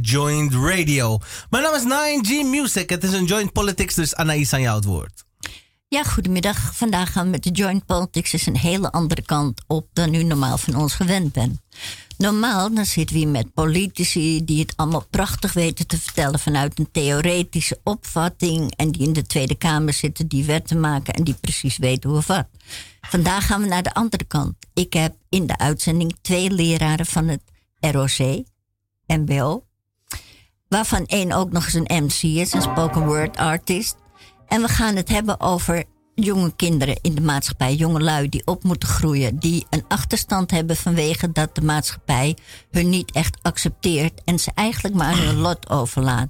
Joint Radio. Mijn naam is 9G Music. Het is een Joint Politics, dus Anaïs aan jou het woord. Ja, goedemiddag. Vandaag gaan we met de Joint Politics is een hele andere kant op dan u normaal van ons gewend bent. Normaal dan zitten we hier met politici die het allemaal prachtig weten te vertellen vanuit een theoretische opvatting en die in de Tweede Kamer zitten die wetten maken en die precies weten hoe of wat. Vandaag gaan we naar de andere kant. Ik heb in de uitzending twee leraren van het ROC, MBO, waarvan één ook nog eens een MC is, een spoken word artist. En we gaan het hebben over jonge kinderen in de maatschappij, jonge lui die op moeten groeien, die een achterstand hebben vanwege dat de maatschappij hun niet echt accepteert en ze eigenlijk maar hun lot overlaat.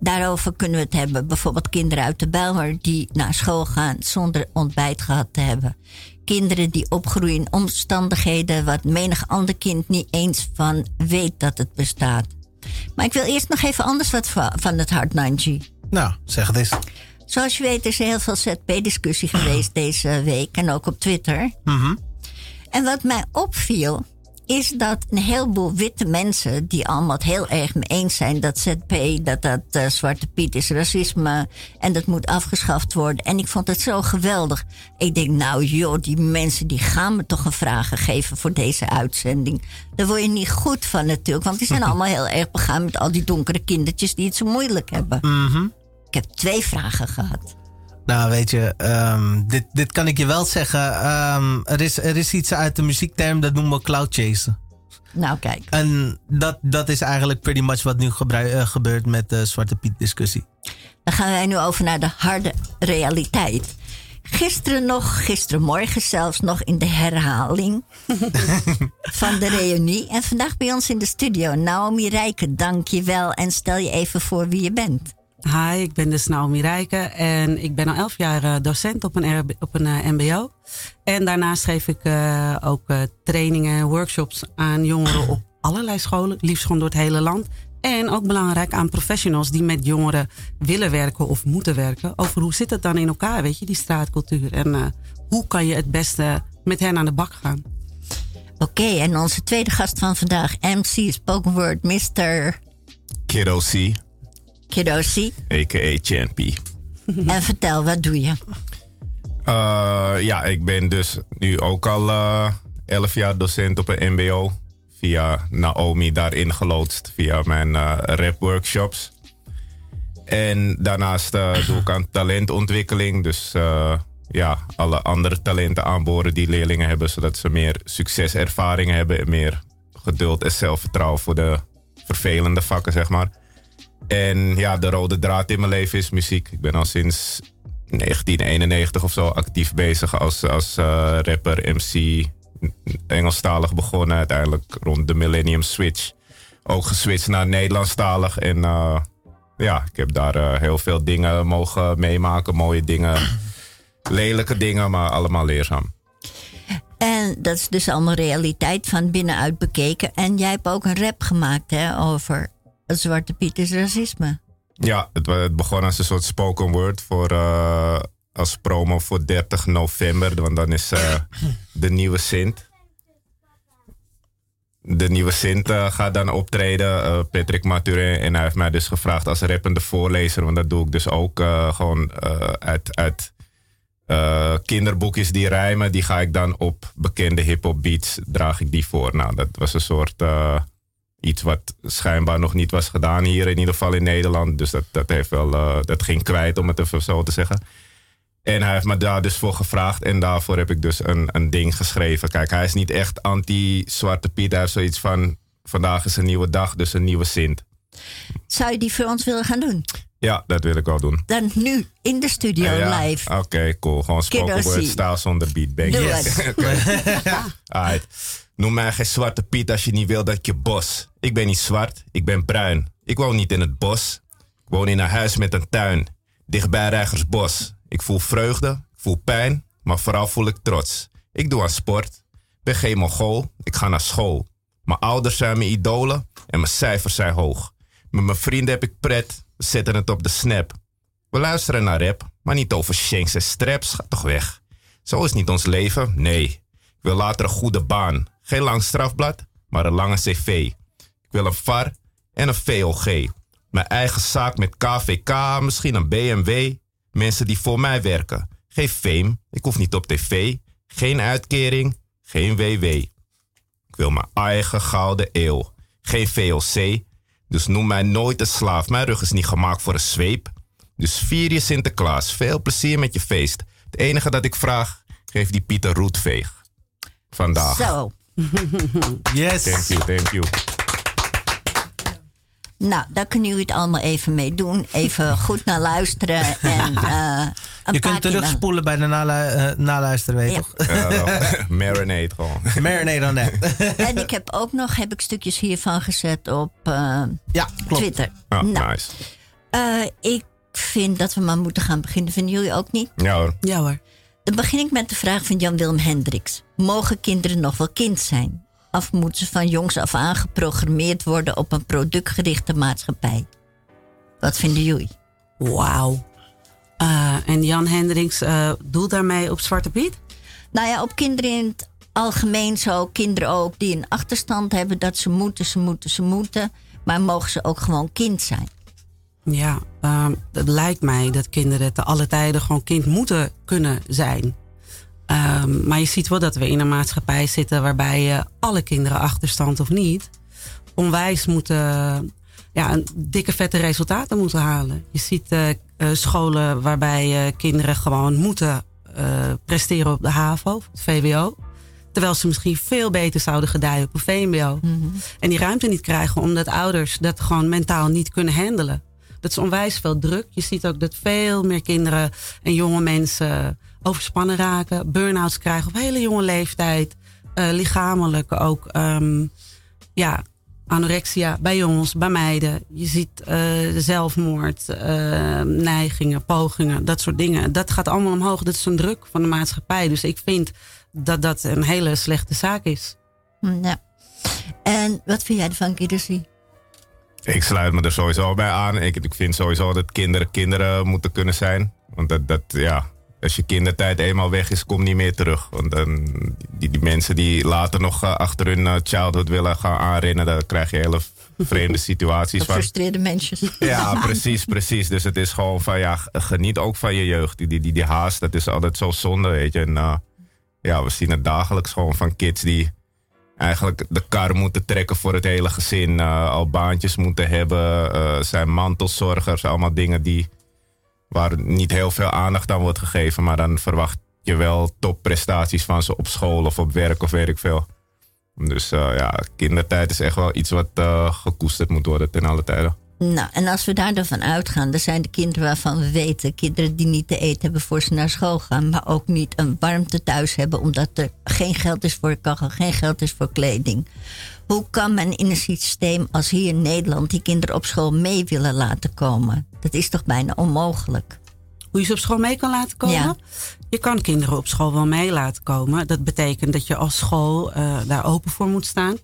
Daarover kunnen we het hebben. Bijvoorbeeld kinderen uit de Bijlmer die naar school gaan zonder ontbijt gehad te hebben. Kinderen die opgroeien in omstandigheden wat menig ander kind niet eens van weet dat het bestaat. Maar ik wil eerst nog even anders wat van het Hart 9G. Nou, zeg het eens. Zoals je weet is er heel veel ZP-discussie geweest deze week en ook op Twitter. Mhm. En wat mij opviel, is dat een heleboel witte mensen, die allemaal het heel erg mee eens zijn dat ZP, dat dat uh, Zwarte Piet is racisme en dat moet afgeschaft worden. En ik vond het zo geweldig. Ik denk, nou joh, die mensen die gaan me toch een vragen geven voor deze uitzending. Daar word je niet goed van natuurlijk, want die zijn allemaal heel erg begaan met al die donkere kindertjes die het zo moeilijk hebben. Mhm. Ik heb twee vragen gehad. Nou, weet je, um, dit, dit kan ik je wel zeggen. Um, er, is, er is iets uit de muziekterm dat noemen we cloud chasen. Nou, kijk. En dat, dat is eigenlijk pretty much wat nu uh, gebeurt met de Zwarte Piet discussie. Dan gaan wij nu over naar de harde realiteit. Gisteren nog, gisterenmorgen zelfs nog in de herhaling van de reunie. En vandaag bij ons in de studio. Naomi Rijken, dank je wel. En stel je even voor wie je bent. Hi, ik ben dus Naomi Rijken en ik ben al elf jaar eh, docent op een, op een uh, mbo. En daarnaast geef ik uh, ook trainingen, workshops aan jongeren op allerlei scholen, liefst gewoon door het hele land. En ook belangrijk aan professionals die met jongeren willen werken of moeten werken. Over hoe zit het dan in elkaar, weet je, die straatcultuur. En hoe kan je het beste met hen aan de bak gaan. Oké, okay, en onze tweede gast van vandaag, MC Spoken Word, Mr. Kiddo C. Kiddosi. A.k.a. Champy. en vertel, wat doe je? Uh, ja, ik ben dus nu ook al uh, elf jaar docent op een mbo. Via Naomi daarin geloodst. Via mijn uh, rap workshops. En daarnaast doe ik aan talentontwikkeling. Dus ja, alle andere talenten aanboren die leerlingen hebben. Zodat ze meer succeservaringen hebben. En meer geduld en zelfvertrouwen voor de vervelende vakken, zeg maar. En ja, de rode draad in mijn leven is muziek. Ik ben al sinds 1991 of zo actief bezig als, als uh, rapper, MC. Engelstalig begonnen, uiteindelijk rond de Millennium Switch. Ook geswitcht naar Nederlandstalig. En uh, ja, ik heb daar uh, heel veel dingen mogen meemaken. Mooie dingen, lelijke dingen, maar allemaal leerzaam. En dat is dus allemaal realiteit van binnenuit bekeken. En jij hebt ook een rap gemaakt hè, over Zwarte Piet is racisme. Ja, het, het begon als een soort spoken word voor, uh, als promo voor 30 november. Want dan is uh, de nieuwe Sint. De nieuwe Sint uh, gaat dan optreden, Patrick Maturin. En hij heeft mij dus gevraagd als rappende voorlezer. Want dat doe ik dus ook gewoon uit, uit kinderboekjes die rijmen. Die ga ik dan op bekende hip-hop beats, draag ik die voor. Nou, dat was een soort iets wat schijnbaar nog niet was gedaan hier, in ieder geval in Nederland. Dus dat, dat, heeft wel, uh, dat ging kwijt, om het even zo te zeggen. En hij heeft me daar dus voor gevraagd. En daarvoor heb ik dus een, een ding geschreven. Kijk, hij is niet echt anti-Zwarte Piet. Hij heeft zoiets van: vandaag is een nieuwe dag, dus een nieuwe Sint. Zou je die voor ons willen gaan doen? Ja, dat wil ik wel doen. Dan nu in de studio ja, live. Oké, okay, cool. Gewoon spoken word style zonder. Doe yes. het. Noem mij geen zwarte Piet als je niet wil dat je bos. Ik ben niet zwart, ik ben bruin. Ik woon niet in het bos. Ik woon in een huis met een tuin. Dichtbij Rijgersbos. Ik voel vreugde, ik voel pijn, maar vooral voel ik trots. Ik doe aan sport. Ben geen mongool, ik ga naar school. Mijn ouders zijn mijn idolen en mijn cijfers zijn hoog. Met mijn vrienden heb ik pret, we zetten het op de snap. We luisteren naar rap, maar niet over shanks en straps. Ga toch weg. Zo is niet ons leven, nee. Ik wil later een goede baan. Geen lang strafblad, maar een lange cv. Ik wil een VAR en een VOG. Mijn eigen zaak met KVK, misschien een BMW. Mensen die voor mij werken. Geen fame, ik hoef niet op tv. Geen uitkering, geen WW. Ik wil mijn eigen gouden eeuw. Geen VOC, dus noem mij nooit een slaaf. Mijn rug is niet gemaakt voor een zweep. Dus vier je Sinterklaas. Veel plezier met je feest. Het enige dat ik vraag, geef die Pieter Roetveeg. Vandaag. Zo. Yes. Thank you, thank you. Nou, daar kunnen jullie het allemaal even mee doen. Even goed naar luisteren. En, uh, je kunt terugspoelen bij de nalu uh, naluisteren, weet je Ja. toch? Uh, marinate gewoon. Marinate on that. En ik heb ook nog heb ik stukjes hiervan gezet op uh, ja, klopt. Twitter. Oh, nou, nice. uh, ik vind dat we maar moeten gaan beginnen. Vinden jullie ook niet? Ja hoor. Ja hoor. Dan begin ik met de vraag van Jan-Willem Hendricks. Mogen kinderen nog wel kind zijn? Of moeten ze van jongs af aan geprogrammeerd worden op een productgerichte maatschappij? Wat vinden jullie? Wauw. Uh, en Jan Hendricks uh, doelt daarmee op Zwarte Piet? Nou ja, op kinderen in het algemeen zo. Kinderen ook die een achterstand hebben dat ze moeten, ze moeten, ze moeten. Maar mogen ze ook gewoon kind zijn? Ja, uh, het lijkt mij dat kinderen te alle tijden gewoon kind moeten kunnen zijn. Um, maar je ziet wel dat we in een maatschappij zitten waarbij uh, alle kinderen, achterstand of niet, onwijs moeten, ja, een dikke vette resultaten moeten halen. Je ziet uh, uh, scholen waarbij kinderen gewoon moeten presteren op de HAVO, of het VWO. Terwijl ze misschien veel beter zouden gedijen op een VMBO. Mhm. Mm -hmm. En die ruimte niet krijgen omdat ouders dat gewoon mentaal niet kunnen handelen. Dat is onwijs veel druk. Je ziet ook dat veel meer kinderen en jonge mensen overspannen raken, burn-outs krijgen op hele jonge leeftijd. Uh, lichamelijk ook, um, ja, anorexia bij jongens, bij meiden. Je ziet uh, zelfmoord, uh, neigingen, pogingen, dat soort dingen. Dat gaat allemaal omhoog. Dat is een druk van de maatschappij. Dus ik vind dat dat een hele slechte zaak is. Ja. En wat vind jij ervan, Kirsi? Ik sluit me er sowieso bij aan. Ik, ik vind sowieso dat kinderen kinderen moeten kunnen zijn. Want dat, dat ja, als je kindertijd eenmaal weg is, komt niet meer terug. Want dan, die, die mensen die later nog uh, achter hun uh, childhood willen gaan aanrennen, dan krijg je hele vreemde situaties. Gefrustreerde mensen. Ja, precies, precies. Dus het is gewoon van, ja, geniet ook van je jeugd. Die, die, die, die haast, dat is altijd zo zonde, weet je. En uh, ja, we zien het dagelijks gewoon van kids die eigenlijk de kar moeten trekken voor het hele gezin. Uh, al baantjes moeten hebben, uh, zijn mantelzorgers, allemaal dingen die, waar niet heel veel aandacht aan wordt gegeven. Maar dan verwacht je wel topprestaties van ze op school of op werk of weet ik veel. Dus uh, ja, kindertijd is echt wel iets wat gekoesterd moet worden ten alle tijden. Nou, en als we daar dan van uitgaan, dan zijn de kinderen waarvan we weten, kinderen die niet te eten hebben voor ze naar school gaan, maar ook niet een warmte thuis hebben, omdat er geen geld is voor kachel, geen geld is voor kleding. Hoe kan men in een systeem als hier in Nederland die kinderen op school mee willen laten komen? Dat is toch bijna onmogelijk? Hoe je ze op school mee kan laten komen? Ja. Je kan kinderen op school wel mee laten komen. Dat betekent dat je als school uh, daar open voor moet staan.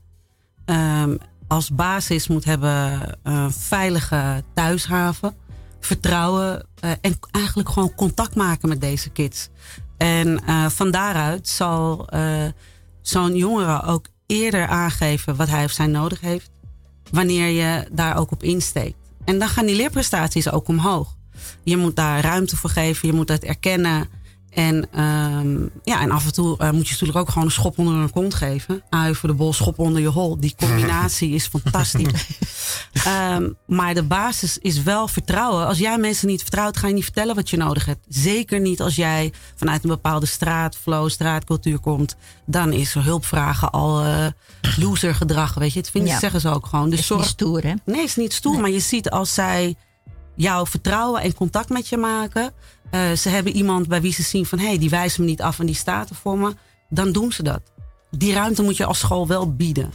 Um, als basis moet hebben een veilige thuishaven, vertrouwen uh, en eigenlijk gewoon contact maken met deze kids. En uh, van daaruit zal zo'n jongere ook eerder aangeven wat hij of zij nodig heeft, wanneer je daar ook op insteekt. En dan gaan die leerprestaties ook omhoog. Je moet daar ruimte voor geven, je moet dat erkennen. En, um, ja, en af en toe uh, moet je natuurlijk ook gewoon een schop onder een kont geven. Ui voor de bol, schop onder je hol. Die combinatie is fantastisch. um, maar de basis is wel vertrouwen. Als jij mensen niet vertrouwt, ga je niet vertellen wat je nodig hebt. Zeker niet als jij vanuit een bepaalde straatflow, straatcultuur komt. Dan is hulpvragen al uh, losergedrag. Weet je, het vinden, Ja. zeggen ze ook gewoon. Dus is zorg, niet stoer, hè? Nee, is niet stoer. Nee. Maar je ziet als zij jou vertrouwen en contact met je maken. Eh, ze hebben iemand bij wie ze zien van... hé, hey, die wijst me niet af en die staat er voor me. Dan doen ze dat. Die ruimte moet je als school wel bieden.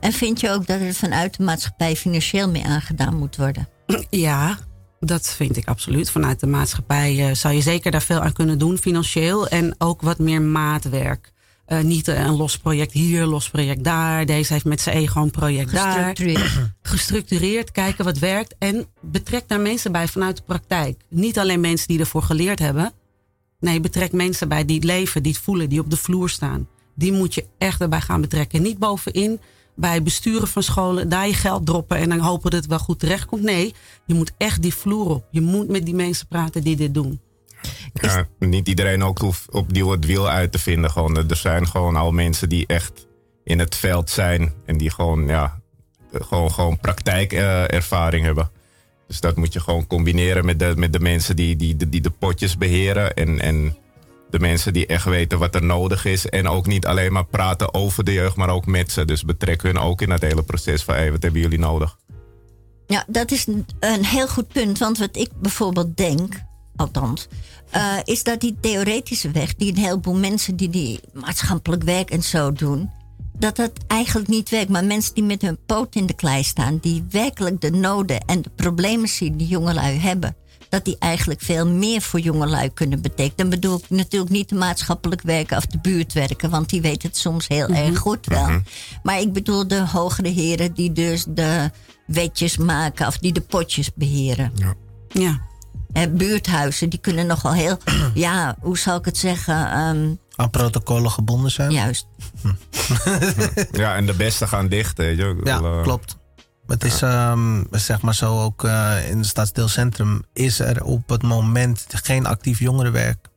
En vind je ook dat er vanuit de maatschappij financieel mee aangedaan moet worden? Ja, dat vind ik absoluut. Vanuit de maatschappij eh, zou je zeker daar veel aan kunnen doen, financieel. En ook wat meer maatwerk. Eh, niet eh, een los project hier, los project daar. Deze heeft met zijn ego een project daar. Gestructureerd. gestructureerd, kijken wat werkt en betrek daar mensen bij vanuit de praktijk. Niet alleen mensen die ervoor geleerd hebben. Nee, betrek mensen bij die het leven, die het voelen, die op de vloer staan. Die moet je echt erbij gaan betrekken. Niet bovenin bij besturen van scholen daar je geld droppen en dan hopen dat het wel goed terechtkomt. Nee, je moet echt die vloer op. Je moet met die mensen praten die dit doen. Ja, niet iedereen ook hoeft opnieuw het wiel uit te vinden. Gewoon, er zijn gewoon al mensen die echt in het veld zijn en die gewoon, ja, gewoon, gewoon praktijkervaring hebben. Dus dat moet je gewoon combineren met de, met de mensen die, die, die, die de potjes beheren. En, en de mensen die echt weten wat er nodig is. En ook niet alleen maar praten over de jeugd, maar ook met ze. Dus betrek hun ook in het hele proces van hey, wat hebben jullie nodig? Ja, dat is een heel goed punt. Want wat ik bijvoorbeeld denk, althans, uh, is dat die theoretische weg, die een heleboel mensen die die maatschappelijk werk en zo doen, dat dat eigenlijk niet werkt. Maar mensen die met hun poot in de klei staan, die werkelijk de noden en de problemen zien die jongelui hebben, dat die eigenlijk veel meer voor jongelui kunnen betekenen. Dan bedoel ik natuurlijk niet de maatschappelijk werken of de buurtwerken, want die weten het soms heel erg mhm. goed wel. Mhm. Maar ik bedoel de hogere heren die dus de wetjes maken of die de potjes beheren. Ja. ja. Eh, buurthuizen, die kunnen nogal heel, ja, hoe zal ik het zeggen? Um, Aan protocollen gebonden zijn. Juist. ja, en de beste gaan dicht. Weet je. Ja, uh, klopt. Het is um, zeg maar zo ook uh, in het stadsdeelcentrum is er op het moment geen actief jongerenwerk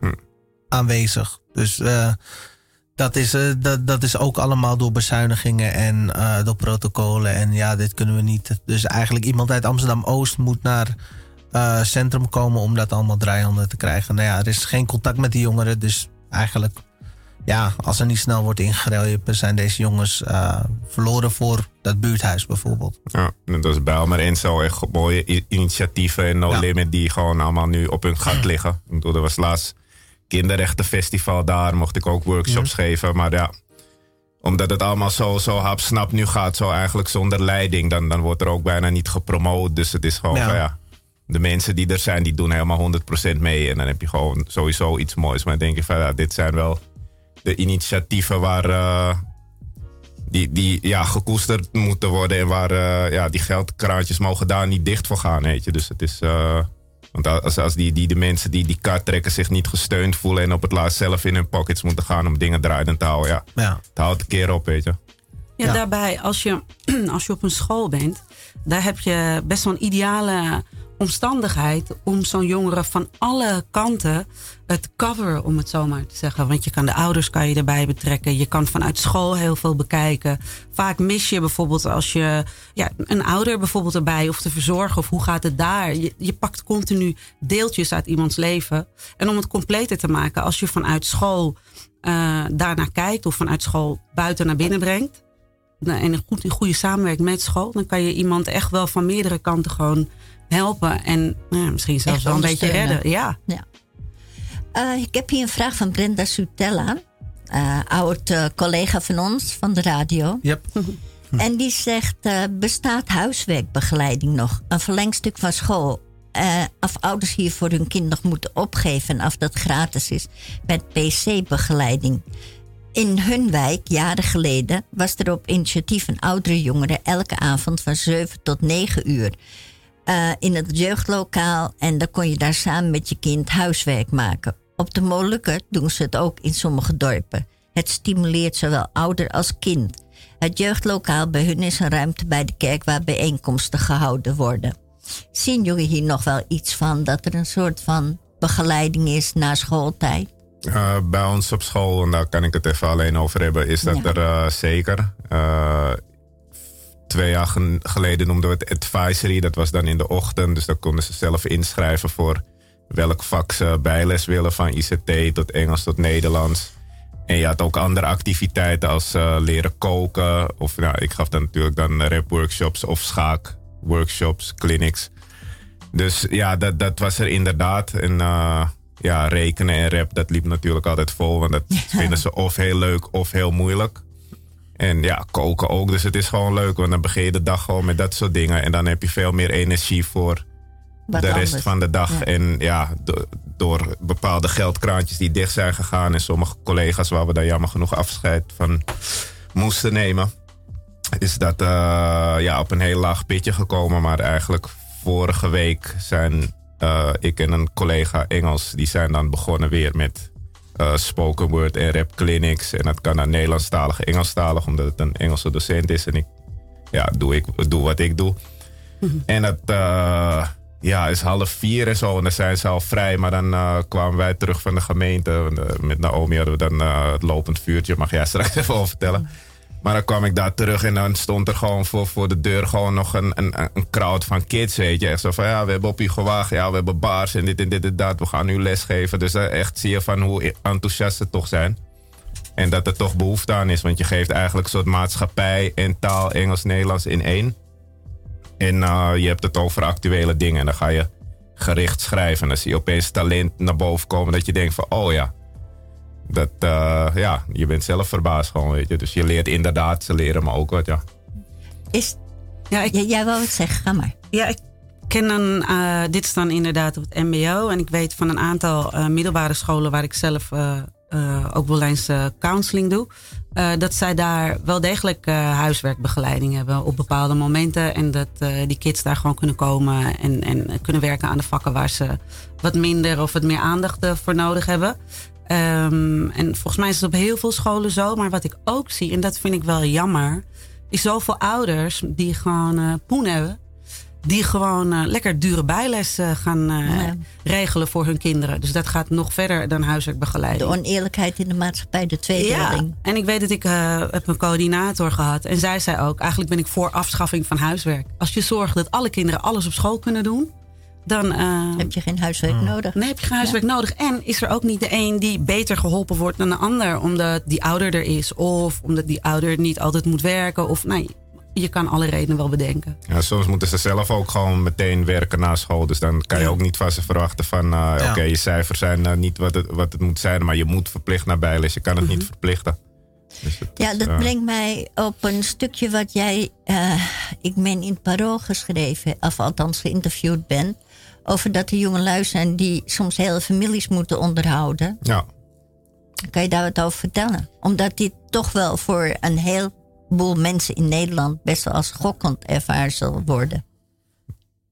hm. aanwezig. Dus uh, dat, is, uh, dat, dat is ook allemaal door bezuinigingen en door protocollen. En ja, dit kunnen we niet. Dus eigenlijk iemand uit Amsterdam Oost moet naar uh, centrum komen om dat allemaal draaiende te krijgen. Nou ja, er is geen contact met die jongeren, dus eigenlijk, ja, als er niet snel wordt ingegrepen, zijn deze jongens uh, verloren voor dat buurthuis bijvoorbeeld. Ja, dat is bij Almer en zo echt mooie initiatieven en No Limit die gewoon allemaal nu op hun gat liggen. Ik bedoel, er was laatst kinderrechtenfestival daar, mocht ik ook workshops geven, maar ja omdat het allemaal zo, zo hapsnap nu gaat, zo eigenlijk zonder leiding, dan, dan wordt er ook bijna niet gepromoot. Dus het is gewoon ja. Van, ja de mensen die er zijn, die doen helemaal 100% mee. En dan heb je gewoon sowieso iets moois. Maar dan denk je van, ja, dit zijn wel de initiatieven waar... Uh, die, die ja, gekoesterd moeten worden. En waar uh, ja, die geldkraantjes mogen daar niet dicht voor gaan. Weet je. Dus het is... Uh, want als, als die, die, de mensen die die kaart trekken zich niet gesteund voelen... en op het laatst zelf in hun pockets moeten gaan om dingen draaiend te houden... Ja, ja. het houdt een keer op, weet je. Ja, ja, daarbij, als je, als je op een school bent... daar heb je best wel een ideale omstandigheid om zo'n jongere van alle kanten het cover, om het zo maar te zeggen. Want je kan de ouders kan je erbij betrekken. Je kan vanuit school heel veel bekijken. Vaak mis je bijvoorbeeld als je ja, een ouder bijvoorbeeld erbij of te verzorgen of hoe gaat het daar. Je, je pakt continu deeltjes uit iemands leven. En om het completer te maken, als je vanuit school uh, daarnaar kijkt of vanuit school buiten naar binnen brengt. En een goed, goede samenwerking met school, dan kan je iemand echt wel van meerdere kanten gewoon helpen en nou misschien zelfs wel een beetje redden. Ja. ja. Uh, ik heb hier een vraag van Brenda Sutella, uh, oud uh, collega van ons van de radio. Yep. en die zegt: bestaat huiswerkbegeleiding nog? Een verlengstuk van school. of ouders hier voor hun kind nog moeten opgeven of dat gratis is met PC-begeleiding. In hun wijk, jaren geleden, was er op initiatief van oudere jongeren elke avond van 7 tot 9 uur uh, in het jeugdlokaal. En dan kon je daar samen met je kind huiswerk maken. Op de Molukken doen ze het ook in sommige dorpen. Het stimuleert zowel ouder als kind. Het jeugdlokaal bij hun is een ruimte bij de kerk waar bijeenkomsten gehouden worden. Zien jullie hier nog wel iets van dat er een soort van begeleiding is na schooltijd? Uh, bij ons op school, en daar kan ik het even alleen over hebben, is dat er uh, zeker. Uh, twee jaar geleden noemden we het advisory. Dat was dan in de ochtend. Dus dan konden ze zelf inschrijven voor welk vak ze bijles willen. Van ICT tot Engels tot Nederlands. En je had ook andere activiteiten als uh, leren koken. Of nou, ik gaf dan natuurlijk dan rap workshops of schaak workshops, clinics. Dus ja, dat, dat was er inderdaad. En uh, ja, rekenen en rap, dat liep natuurlijk altijd vol. Want dat vinden ze of heel leuk of heel moeilijk. En ja, koken ook. Dus het is gewoon leuk, want dan begin je de dag gewoon met dat soort dingen. En dan heb je veel meer energie voor de rest van de dag. En ja, door bepaalde geldkraantjes die dicht zijn gegaan. En sommige collega's waar we daar jammer genoeg afscheid van moesten nemen. Is dat uh, ja, op een heel laag pitje gekomen. Maar eigenlijk vorige week zijn uh, ik en een collega Engels, die zijn dan begonnen weer met uh, spoken word en rap clinics. En dat kan naar Nederlandstalig, Engelstalig, omdat het een Engelse docent is. En ik, ja, doe, ik, doe wat ik doe. Mhm. En dat uh, ja, is half vier en zo. En dan zijn ze al vrij. Maar dan uh, kwamen wij terug van de gemeente. Met Naomi hadden we dan het lopend vuurtje. Mag jij straks even over vertellen. Maar dan kwam ik daar terug en dan stond er gewoon voor, voor de deur gewoon nog een, een, een van kids, weet je. Echt zo van, ja, we hebben op je gewacht, ja, we hebben bars en dit en dit en dat. We gaan nu lesgeven. Dus uh, echt zie je van hoe enthousiast ze toch zijn. En dat er toch behoefte aan is, want je geeft eigenlijk een soort maatschappij en taal, Engels, Nederlands in één. En uh, je hebt het over actuele dingen en dan ga je gericht schrijven. En dan zie je opeens talent naar boven komen dat je denkt van, oh ja, dat, uh, ja, je bent zelf verbaasd gewoon, weet je. Dus je leert inderdaad, ze leren maar ook wat, ja. Is, ja, ik, jij wou het zeggen, ga maar. Ja, ik ken dan, uh, dit is dan inderdaad op het mbo. En ik weet van een aantal uh, middelbare scholen waar ik zelf ook wel eens counseling doe. dat zij daar wel degelijk huiswerkbegeleiding hebben op bepaalde momenten. En dat die kids daar gewoon kunnen komen en, en kunnen werken aan de vakken waar ze wat minder of wat meer aandacht voor nodig hebben. Um, en volgens mij is het op heel veel scholen zo. Maar wat ik ook zie, en dat vind ik wel jammer, is zoveel ouders die gewoon uh, poen hebben. Die gewoon uh, lekker dure bijles uh, gaan ja. regelen voor hun kinderen. Dus dat gaat nog verder dan huiswerkbegeleiding. De oneerlijkheid in de maatschappij, de tweede ja. En ik weet dat ik heb een coördinator gehad. En zij zei ook, eigenlijk ben ik voor afschaffing van huiswerk. Als je zorgt dat alle kinderen alles op school kunnen doen dan uh, heb je geen huiswerk hmm. nodig. Nee, heb je geen huiswerk nodig. En is er ook niet de een die beter geholpen wordt dan de ander, omdat die ouder er is, of omdat die ouder niet altijd moet werken, of nee. Je kan alle redenen wel bedenken. Ja, soms moeten ze zelf ook gewoon meteen werken na school. Dus dan kan je ook niet van ze verwachten van... Uh, oké, je cijfers zijn uh, niet wat het, wat het moet zijn... maar je moet verplicht naar bijles. Je kan het niet mhm. verplichten. Dus ja, dat brengt mij op een stukje wat jij... ik meen in het parool geschreven... of althans geïnterviewd ben over dat er jongelui zijn die soms hele families moeten onderhouden. Ja. Kan je daar wat over vertellen? Omdat dit toch wel voor een heleboel mensen in Nederland best wel als schokkend ervaren zal worden.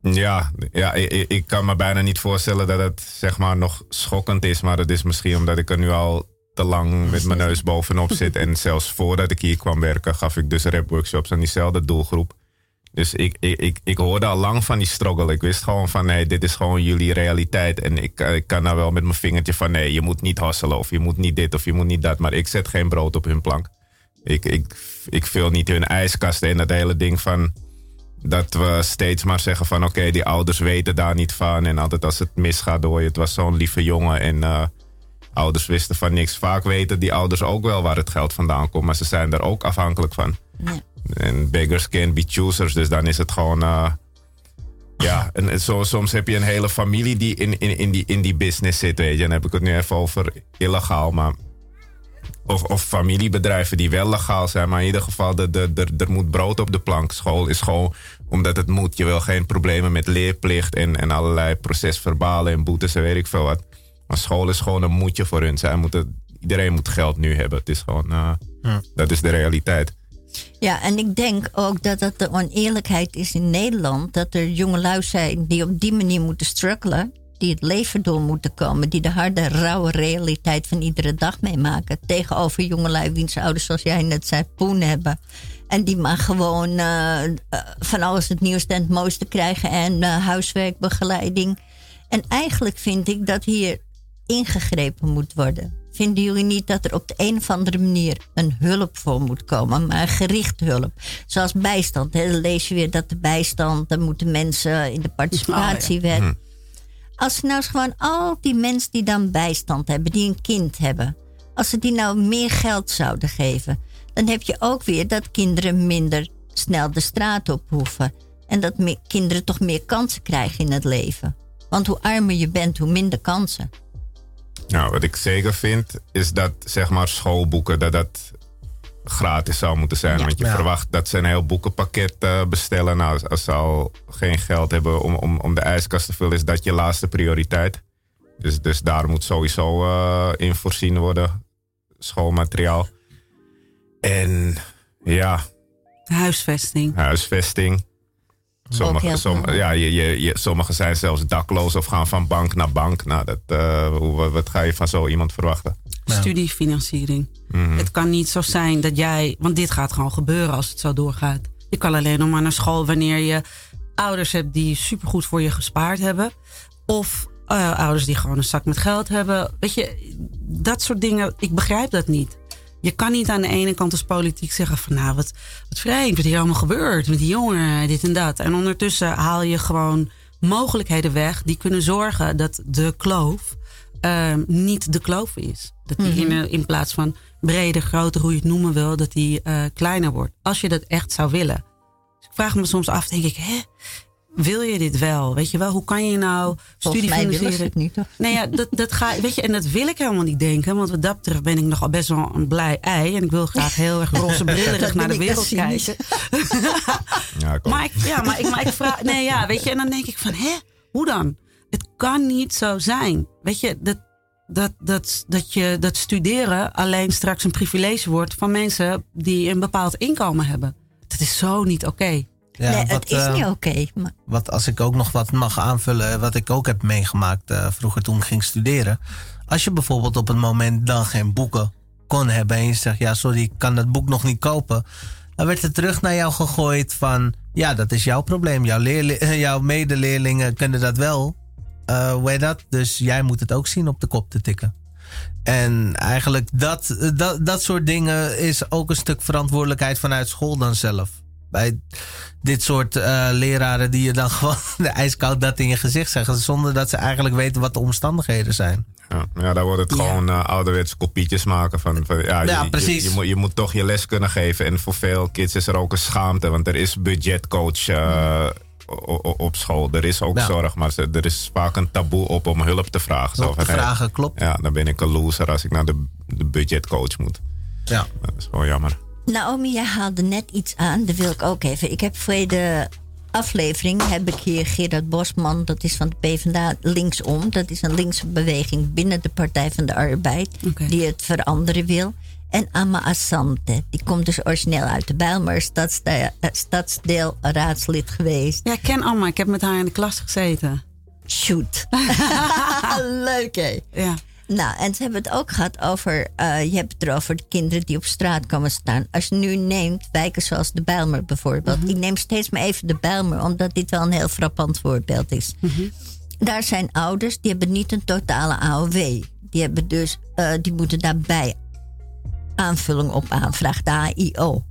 Ja, ja ik, ik, kan me bijna niet voorstellen dat het zeg maar nog schokkend is. Maar dat is misschien omdat ik er nu al te lang met mijn neus bovenop zit. En zelfs voordat ik hier kwam werken, gaf ik dus rapworkshops aan diezelfde doelgroep. Dus ik, ik, ik, ik hoorde al lang van die struggle. Ik wist gewoon van nee, dit is gewoon jullie realiteit. En ik, eh, ik kan nou wel met mijn vingertje van nee, je moet niet hasselen of je moet niet dit of je moet niet dat. Maar ik zet geen brood op hun plank. Ik, ik, ik vul niet hun ijskasten in dat hele ding van dat we steeds maar zeggen van oké, die ouders weten daar niet van. En altijd als het misgaat door je, het was zo'n lieve jongen en uh, ouders wisten van niks. Vaak weten die ouders ook wel waar het geld vandaan komt, maar ze zijn daar ook afhankelijk van. Ja. En beggars can't be choosers. Dus dan is het gewoon. Uh, ja, en zo, soms heb je een hele familie die in, in, in, die, in die business zit. Weet je. En dan heb ik het nu even over illegaal. Maar, of, of familiebedrijven die wel legaal zijn. Maar in ieder geval, de, de, de, er moet brood op de plank. School is gewoon omdat het moet. Je wil geen problemen met leerplicht en, en allerlei procesverbalen en boetes en weet ik veel wat. Maar school is gewoon een moedje voor hun. Zij moeten, iedereen moet geld nu hebben. Het is gewoon, uh, ja. dat is de realiteit. Ja, en ik denk ook dat het de oneerlijkheid is in Nederland. Dat er jongelui zijn die op die manier moeten struggelen. Die het leven door moeten komen. Die de harde, rauwe realiteit van iedere dag meemaken. Tegenover jongelui wiens ouders, zoals jij net zei, poen hebben. En die maar gewoon uh, van alles het nieuwste en het mooiste krijgen. En uh, huiswerkbegeleiding. En eigenlijk vind ik dat hier ingegrepen moet worden. Vinden jullie niet dat er op de een of andere manier een hulp voor moet komen, maar gericht hulp? Zoals bijstand. Hè? Dan lees je weer dat de bijstand, dan moeten mensen in de participatiewet. Oh, hm. Als ze nou eens gewoon al die mensen die dan bijstand hebben, die een kind hebben, als ze die nou meer geld zouden geven, dan heb je ook weer dat kinderen minder snel de straat op hoeven. En dat kinderen toch meer kansen krijgen in het leven. Want hoe armer je bent, hoe minder kansen. Nou, wat ik zeker vind, is dat zeg maar schoolboeken, dat dat gratis zou moeten zijn. Want je verwacht dat ze een heel boekenpakket uh, bestellen. Nou, als ze al geen geld hebben om, om, om de ijskast te vullen, is dat je laatste prioriteit. Dus, dus daar moet sowieso uh, in voorzien worden. Schoolmateriaal. En ja. Huisvesting. Huisvesting. Sommige, som, ja, je, je, je, sommigen zijn zelfs dakloos of gaan van bank naar bank. Nou, dat, uh, hoe, wat ga je van zo iemand verwachten? Studiefinanciering. Mhm. Het kan niet zo zijn dat jij, want dit gaat gewoon gebeuren als het zo doorgaat. Je kan alleen nog maar naar school wanneer je ouders hebt die supergoed voor je gespaard hebben. Of uh, ouders die gewoon een zak met geld hebben. Weet je, dat soort dingen, ik begrijp dat niet. Je kan niet aan de ene kant als politiek zeggen van nou, wat, wat vreemd, wat hier allemaal gebeurt met die jongeren, dit en dat. En ondertussen haal je gewoon mogelijkheden weg die kunnen zorgen dat de kloof uh, niet de kloof is. Dat die in, mhm. in, plaats van breder, groter, hoe je het noemen wil, dat die uh, kleiner wordt. Als je dat echt zou willen. Dus ik vraag me soms af, denk ik, hè, wil je dit wel? Weet je wel, hoe kan je nou studie financieren? het niet, toch? Nee, ja, dat, dat ga, weet je, en dat wil ik helemaal niet denken. Want wat dat betreft ben ik nogal best wel een blij ei. En ik wil graag heel erg roze brillerig naar de wereld kijken. ja, maar ik, ja, maar ik, maar ik vraag, nee, ja, weet je, en dan denk ik van, hè, hoe dan? Het kan niet zo zijn. Weet je, dat, dat, dat, dat, je, dat studeren alleen straks een privilege wordt van mensen die een bepaald inkomen hebben. Dat is zo niet oké. Ja, nee, het is niet eh, oké. Wat als ik ook nog wat mag aanvullen, wat ik ook heb meegemaakt uh, vroeger toen ik ging studeren. Als je bijvoorbeeld op een moment dan geen boeken kon hebben en je zegt, ja sorry, ik kan dat boek nog niet kopen. Dan werd het terug naar jou gegooid van, ja dat is jouw probleem. Jouw, jouw medeleerlingen kunnen dat wel. Uh, hoe heet dat? Dus jij moet het ook zien op de kop te tikken. En eigenlijk dat, dat, dat soort dingen is ook een stuk verantwoordelijkheid vanuit school dan zelf bij dit soort uh, leraren die je dan gewoon de ijskoud dat in je gezicht zeggen. Zonder dat ze eigenlijk weten wat de omstandigheden zijn. Ja, ja daar wordt het gewoon uh, ouderwetse kopietjes maken van. van ja, ja, je, precies. Je, je, moet, je moet toch je les kunnen geven. En voor veel kids is er ook een schaamte. Want er is budgetcoach uh, op school. Er is ook zorg. Maar er is vaak een taboe op om hulp te vragen. Zo te vragen, klopt. Ja, dan ben ik een loser als ik naar de, de budgetcoach moet. Ja. Dat is gewoon jammer. Naomi, jij haalde net iets aan. Dat wil ik ook even. Ik heb voor de aflevering heb ik hier Gerard Bosman, dat is van de PvdA linksom. Dat is een linkse beweging binnen de Partij van de Arbeid, die het veranderen wil. En Amma Assante, die komt dus origineel uit de Bijlmer, stadsdeel, eh, stadsdeel raadslid geweest. Ja, ik ken Amma, ik heb met haar in de klas gezeten. Shoot. Leuk hè? Ja. Nou, en ze hebben het ook gehad over, uh, je hebt het erover de kinderen die op straat komen staan. Als je nu neemt wijken zoals de Bijlmer bijvoorbeeld. Mm Ik neem steeds maar even de Bijlmer, omdat dit wel een heel frappant voorbeeld is. Mhm. Daar zijn ouders, die hebben niet een totale AOW. Die, hebben dus, uh, die moeten daarbij aanvulling op aanvragen, de AIO.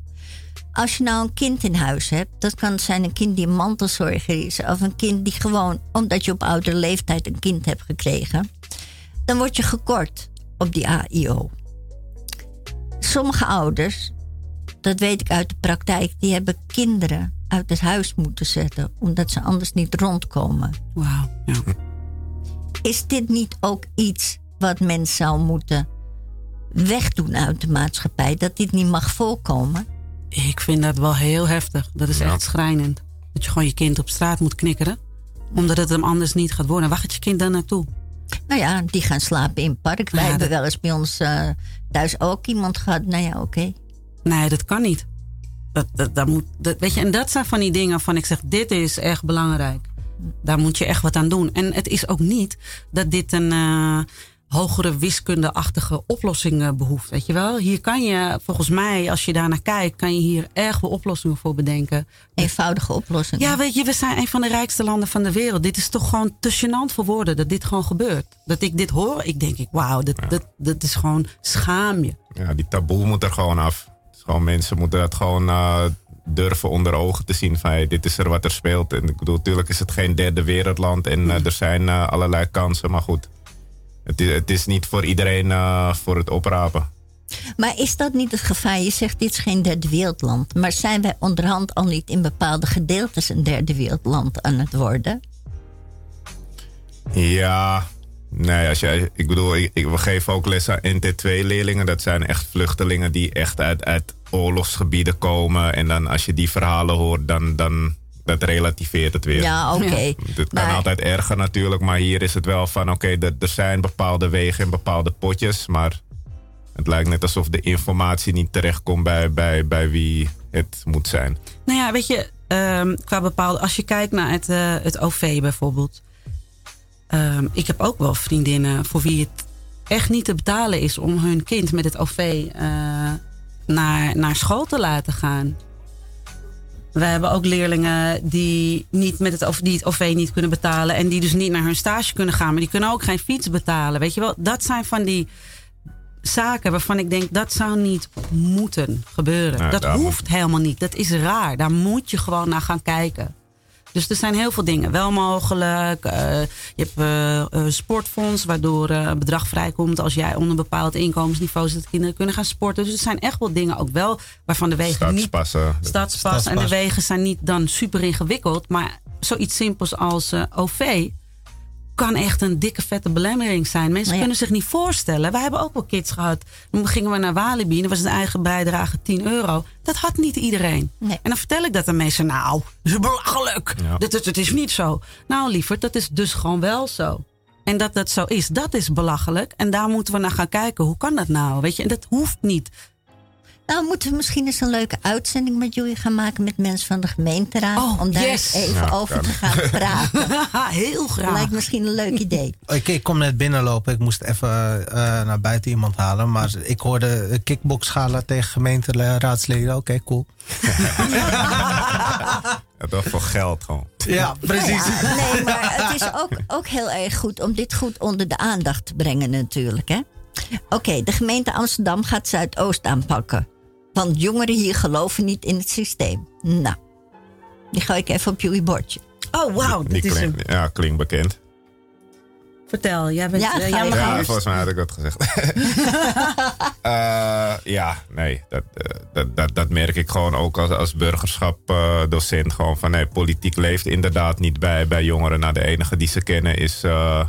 Als je nou een kind in huis hebt, dat kan zijn een kind die een mantelzorger is, of een kind die gewoon, omdat je op oudere leeftijd een kind hebt gekregen, dan word je gekort op die AIO. Sommige ouders, dat weet ik uit de praktijk, die hebben kinderen uit het huis moeten zetten, omdat ze anders niet rondkomen. Wauw. Ja. Is dit niet ook iets wat men zou moeten wegdoen uit de maatschappij? Dat dit niet mag voorkomen? Ik vind dat wel heel heftig. Dat is echt schrijnend. Dat je gewoon je kind op straat moet knikkeren. Omdat het hem anders niet gaat worden. Waar gaat je kind dan naartoe? Nou ja, die gaan slapen in het park. Wij hebben wel eens bij ons uh, thuis ook iemand gehad. Nou ja, oké. Nee, dat kan niet. Dat, dat, dat moet, dat, weet je, en dat zijn van die dingen van ik zeg, dit is echt belangrijk. Daar moet je echt wat aan doen. En het is ook niet dat dit een, uh, hogere wiskundeachtige oplossingen behoeft. Weet je wel? Hier kan je, volgens mij, als je daarnaar kijkt, kan je hier erg wel oplossingen voor bedenken. Eenvoudige oplossingen. Ja, weet je, we zijn een van de rijkste landen van de wereld. Dit is toch gewoon te gênant voor woorden dat dit gewoon gebeurt. Dat ik dit hoor, ik denk ik, wauw, dat, dat, dat is gewoon schaam je. Ja, die taboe moet er gewoon af. Gewoon mensen moeten dat gewoon uh, durven onder ogen te zien van hey, dit is er wat er speelt. En ik bedoel, natuurlijk is het geen derde wereldland en uh, er zijn uh, allerlei kansen, maar goed het is, het is niet voor iedereen uh, voor het oprapen. Maar is dat niet het gevaar? Je zegt dit is geen derde wereldland. Maar zijn wij onderhand al niet in bepaalde gedeeltes een derde wereldland aan het worden? Ja, nee, als jij, ik bedoel, ik, we geven ook les aan NT2-leerlingen. Dat zijn echt vluchtelingen die echt uit, uit oorlogsgebieden komen. En dan als je die verhalen hoort, dan, dan dat relativeert het weer. Ja, oké. Het kan altijd erger natuurlijk, maar hier is het wel van oké, okay, er zijn bepaalde wegen en bepaalde potjes, maar het lijkt net alsof de informatie niet terechtkomt bij, bij, bij wie het moet zijn. Nou ja, weet je, ehm, qua bepaalde. Als je kijkt naar het, eh, het OV bijvoorbeeld. Ehm, ik heb ook wel vriendinnen voor wie het echt niet te betalen is om hun kind met het OV eh, naar, naar school te laten gaan. We hebben ook leerlingen die, niet met het, die het OV niet kunnen betalen. En die dus niet naar hun stage kunnen gaan. Maar die kunnen ook geen fiets betalen. Weet je wel, dat zijn van die zaken waarvan ik denk dat zou niet moeten gebeuren. dat hoeft helemaal niet. Dat is raar. Daar moet je gewoon naar gaan kijken. Dus er zijn heel veel dingen wel mogelijk. Uh, je hebt uh, sportfonds, waardoor een bedrag vrijkomt als jij onder een bepaald inkomensniveau zit. Dat kinderen kunnen gaan sporten. Dus er zijn echt wel dingen ook wel waarvan de wegen niet. Stadspas. En de wegen zijn niet dan super ingewikkeld. Maar zoiets simpels als OV kan echt een dikke vette belemmering zijn. Mensen kunnen zich niet voorstellen. Wij hebben ook wel kids gehad. Dan gingen we naar Walibi en dat was een eigen bijdrage 10 euro. Dat had niet iedereen. En dan vertel ik dat aan mensen. Nou, dat is belachelijk. Dat, dat, dat is niet zo. Nou lieverd, dat is dus gewoon wel zo. En dat dat zo is, dat is belachelijk. En daar moeten we naar gaan kijken. Hoe kan dat nou? Weet je, en dat hoeft niet. Nou, moeten we misschien eens een leuke uitzending met jullie gaan maken met mensen van de gemeenteraad. Oh, om daar yes. even over te gaan praten. Heel graag. Lijkt misschien een leuk idee. Ik, ik kom net binnenlopen. Ik moest even uh, naar buiten iemand halen. Maar ik hoorde kickboxschalen tegen gemeenteraadsleden. Oké, cool. Het was voor geld gewoon. Ja, precies. Ja, nee, maar het is ook, ook heel erg goed om dit goed onder de aandacht te brengen natuurlijk. Hè? Oké, de gemeente Amsterdam gaat Zuidoost aanpakken. Want jongeren hier geloven niet in het systeem. Nou, die ga ik even op jullie bordje. Oh, wauw. Die, die klink, Ja, klinkt bekend. Vertel, jij bent... Ja, uh, je Ja, volgens mij had ik dat gezegd. Eh, ja, nee, dat, eh, dat, dat, dat merk ik gewoon ook als, als burgerschapdocent. gewoon van nee, politiek leeft inderdaad niet bij, bij jongeren. Nou, de enige die ze kennen is eh,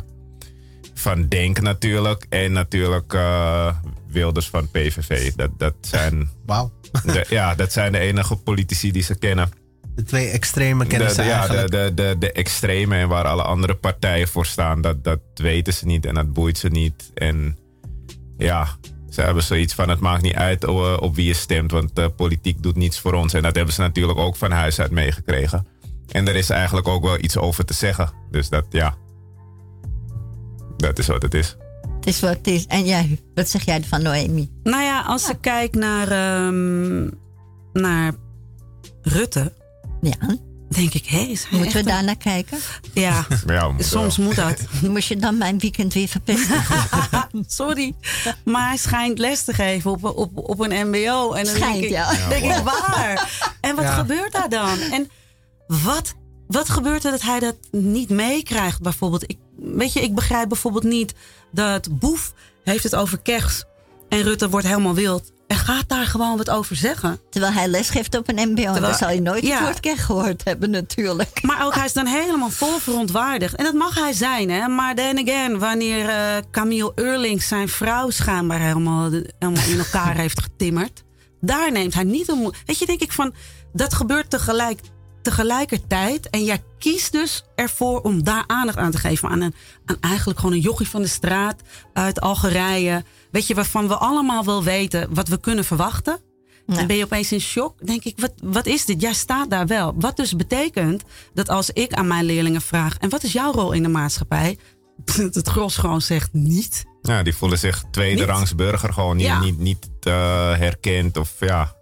van Denk natuurlijk. En natuurlijk eh, Wilders van PVV. Dat, dat, zijn, Wauw. de, ja, dat zijn de enige politici die ze kennen. De twee extreme kennen de, ze ja, de, eigenlijk. de, de, de extreme en waar alle andere partijen voor staan, dat, dat weten ze niet en dat boeit ze niet. En ja, ze hebben zoiets van: het maakt niet uit eh, op wie je stemt, want uh, politiek doet niets voor ons. En dat hebben ze natuurlijk ook van huis uit meegekregen. En er is eigenlijk ook wel iets over te zeggen. Dus dat, ja. Dat is wat het is. Het is wat het is. En jij, wat zeg jij van Noemi? Nou ja, als ik kijk naar, ehm, naar Rutte, Ja, denk ik, hé, is hij moeten we daar naar kijken? Ja, Ja, we moeten soms wel. moet dat. Moest je dan mijn weekend weer verpesten? Sorry. Maar hij schijnt les te geven op, op, op een mbo. En dan Schijnt, denk ik, ja. denk ik, waar? En wat Ja. gebeurt daar dan? En wat, wat gebeurt er dat hij dat niet meekrijgt bijvoorbeeld? Ik, weet je, ik begrijp bijvoorbeeld niet dat Boef heeft het over kers. En Rutte wordt helemaal wild. En gaat daar gewoon wat over zeggen. Terwijl hij lesgeeft op een mbo. Dan zal je nooit ja. het woord keg gehoord hebben natuurlijk. Maar ook hij is dan helemaal vol verontwaardigd. En dat mag hij zijn, hè. Maar then again, wanneer eh Camille Eurlings zijn vrouw schijnbaar helemaal, helemaal in elkaar heeft getimmerd. Daar neemt hij niet om. Weet je, denk ik van, dat gebeurt tegelijk, tegelijkertijd. En jij kiest dus ervoor om daar aandacht aan te geven. Aan, een, aan eigenlijk gewoon een jochie van de straat uit Algerije. Weet je, waarvan we allemaal wel weten wat we kunnen verwachten. Ja. Dan ben je opeens in shock. Denk ik, wat, wat is dit? Jij staat daar wel. Wat dus betekent dat als ik aan mijn leerlingen vraag... en wat is jouw rol in de maatschappij? Dat het gros gewoon zegt niet. Ja, die voelen zich tweede Niet? rangs burger gewoon niet, Ja. niet, niet eh, herkend. Of ja,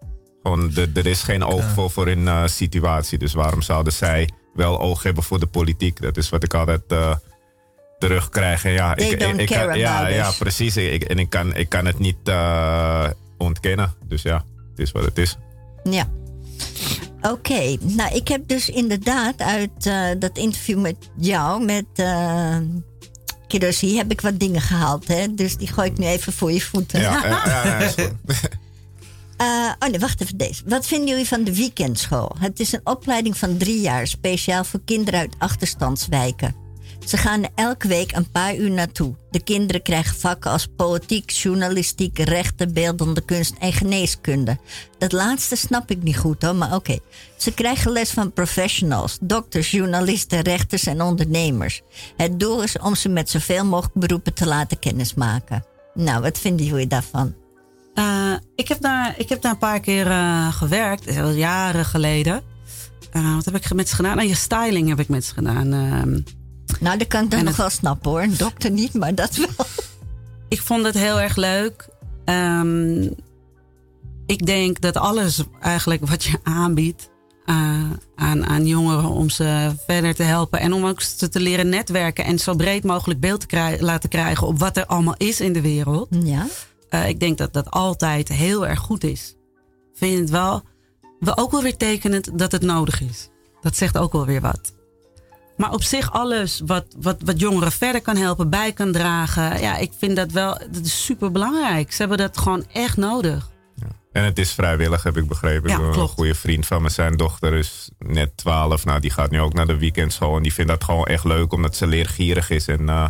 gewoon de- er is geen oog voor, voor hun eh, situatie. Dus waarom zouden zij wel oog hebben voor de politiek? Dat is wat ik altijd eh, terugkrijg. En ja, They ik, ik, kan, ja, ja, precies. Ik, en ik kan, ik kan het niet eh, ontkennen. Dus ja, het is wat het is. Ja. Oké, nou ik heb dus inderdaad uit dat interview met jou, met uh, Kiroshi, heb ik wat dingen gehaald. Hè? Dus die gooi ik nu even voor je voeten. Ja, ja, ja, ja, is goed. Eh, oh nee, wacht even deze. Wat vinden jullie van de weekendschool? Het is een opleiding van drie jaar, speciaal voor kinderen uit achterstandswijken. Ze gaan elke week een paar uur naartoe. De kinderen krijgen vakken als politiek, journalistiek, rechten, beeldende kunst en geneeskunde. Dat laatste snap ik niet goed hoor, maar oké. Ze krijgen les van professionals, dokters, journalisten, rechters en ondernemers. Het doel is om ze met zoveel mogelijk beroepen te laten kennismaken. Nou, wat vinden jullie daarvan? Uh, ik, heb daar, ik heb daar een paar keer uh, gewerkt, dat was jaren geleden. Uh, wat heb ik met ze gedaan? Nou, je styling heb ik met ze gedaan. Uh, nou, dat kan ik dan nog wel snappen hoor. Een dokter niet, maar dat wel. Ik vond het heel erg leuk. Um, ik denk dat alles eigenlijk wat je aanbiedt aan, aan jongeren om ze verder te helpen en om ook ze te leren netwerken en zo breed mogelijk beeld te krijgen, laten krijgen op wat er allemaal is in de wereld. Ja. Uh, ik denk dat dat altijd heel erg goed is. Vind het wel, wel ook wel weer tekenend dat het nodig is. Dat zegt ook wel weer wat. Maar op zich alles wat, wat, wat jongeren verder kan helpen, bij kan dragen. Ja, ik vind dat wel, dat is super belangrijk. Ze hebben dat gewoon echt nodig. En het is vrijwillig, heb ik begrepen. Ja, een goede vriend van me, zijn dochter is net 12. Nou, die gaat nu ook naar de weekendschool. En die vindt dat gewoon echt leuk, omdat ze leergierig is. En uh,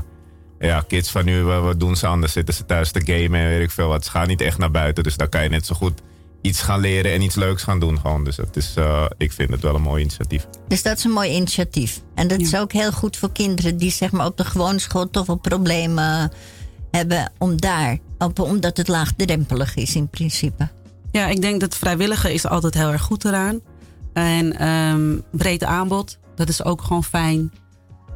ja, kids van nu, wat doen ze anders? Zitten ze thuis te gamen en weet ik veel wat. Ze gaan niet echt naar buiten. Dus daar kan je net zo goed iets gaan leren en iets leuks gaan doen. Gewoon. Dus het is, uh, ik vind het wel een mooi initiatief. Dus dat is een mooi initiatief. En dat is ook heel goed voor kinderen die zeg maar, op de gewone school toch wel problemen hebben om daar, op, omdat het laagdrempelig is in principe. Ja, ik denk dat vrijwilligen is altijd heel erg goed eraan. En um, breed aanbod, dat is ook gewoon fijn.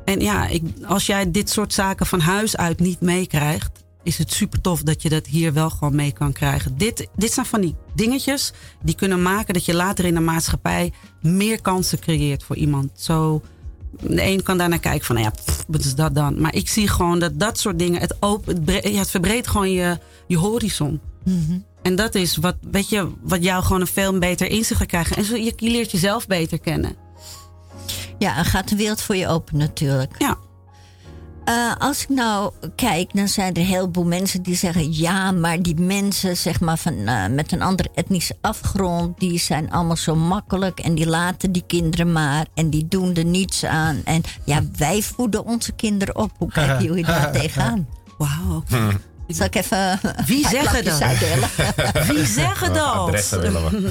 En ja, ik, als jij dit soort zaken van huis uit niet meekrijgt, is het super tof dat je dat hier wel gewoon mee kan krijgen. Dit, dit zijn van die dingetjes die kunnen maken dat je later in de maatschappij meer kansen creëert voor iemand. Zo, de een kan daarnaar kijken van, nou ja, wat is dat dan? Maar ik zie gewoon dat dat soort dingen, het, open, het, ja, het verbreedt gewoon je, je horizon. Mm en dat is wat, weet je, wat jou gewoon een veel beter inzicht gaat krijgen. En zo, je, je leert jezelf beter kennen. Ja, en gaat de wereld voor je open natuurlijk. Ja. Uh, als ik nou kijk, dan zijn er een heleboel mensen die zeggen: ja, maar die mensen zeg maar, van, uh, met een andere etnische afgrond, die zijn allemaal zo makkelijk en die laten die kinderen maar en die doen er niets aan. En ja, wij voeden onze kinderen op. Hoe kijken jullie daar tegenaan? Wauw. Zal ik even Wie zeggen dat? Wie zeggen dat?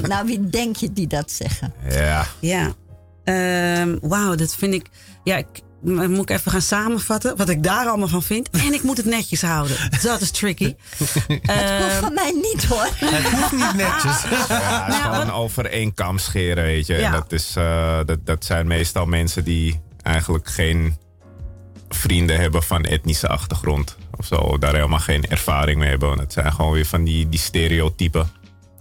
nou, wie denk je die dat zeggen? Ja. Ja. Um, Wauw, dat vind ik... Ja, ik, moet ik even gaan samenvatten wat ik daar allemaal van vind. En ik moet het netjes houden. Dat is tricky. Het hoeft van mij niet hoor. Het hoeft niet netjes. Ja, nou, gewoon over één kam scheren, weet je. Ja. En dat, is, uh, dat, dat zijn meestal mensen die eigenlijk geen vrienden hebben van etnische achtergrond of zo, daar helemaal geen ervaring mee hebben. Het zijn gewoon weer van die, die stereotypen.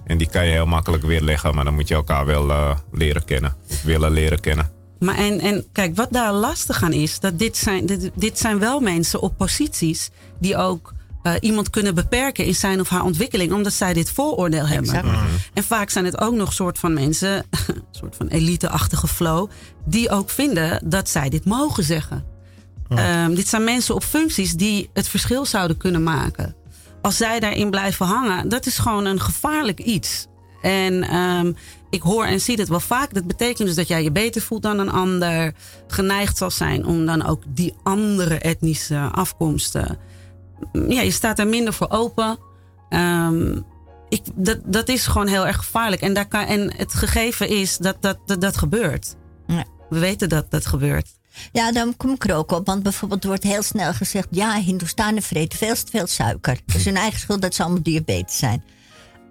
En die kan je heel makkelijk weerleggen, maar dan moet je elkaar wel uh, leren kennen. Of willen leren kennen. Maar en, en kijk, wat daar lastig aan is, dat dit zijn, dit, dit zijn wel mensen op posities die ook uh, iemand kunnen beperken in zijn of haar ontwikkeling, omdat zij dit vooroordeel hebben. Mm En vaak zijn het ook nog soort van mensen, een soort van elite-achtige flow, die ook vinden dat zij dit mogen zeggen. Um, dit zijn mensen op functies die het verschil zouden kunnen maken. Als zij daarin blijven hangen, dat is gewoon een gevaarlijk iets. En um, ik hoor en zie het wel vaak. Dat betekent dus dat jij je beter voelt dan een ander. Geneigd zal zijn om dan ook die andere etnische afkomsten. Ja, je staat er minder voor open. Um, ik, dat, dat is gewoon heel erg gevaarlijk. En, daar kan, en het gegeven is dat dat, dat, dat gebeurt. Ja. We weten dat dat gebeurt. Ja, dan kom ik er ook op. Want bijvoorbeeld wordt heel snel gezegd... ja, Hindoestanen vreten veel te veel suiker. Het is hun eigen schuld dat ze allemaal diabetes zijn.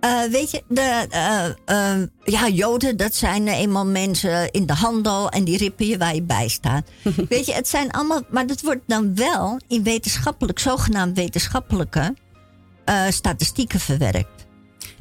Uh, weet je, de, uh, uh, ja, Joden, dat zijn eenmaal mensen in de handel en die rippen je waar je bij staat. weet je, het zijn allemaal, maar dat wordt dan wel in wetenschappelijk, zogenaamd wetenschappelijke statistieken verwerkt.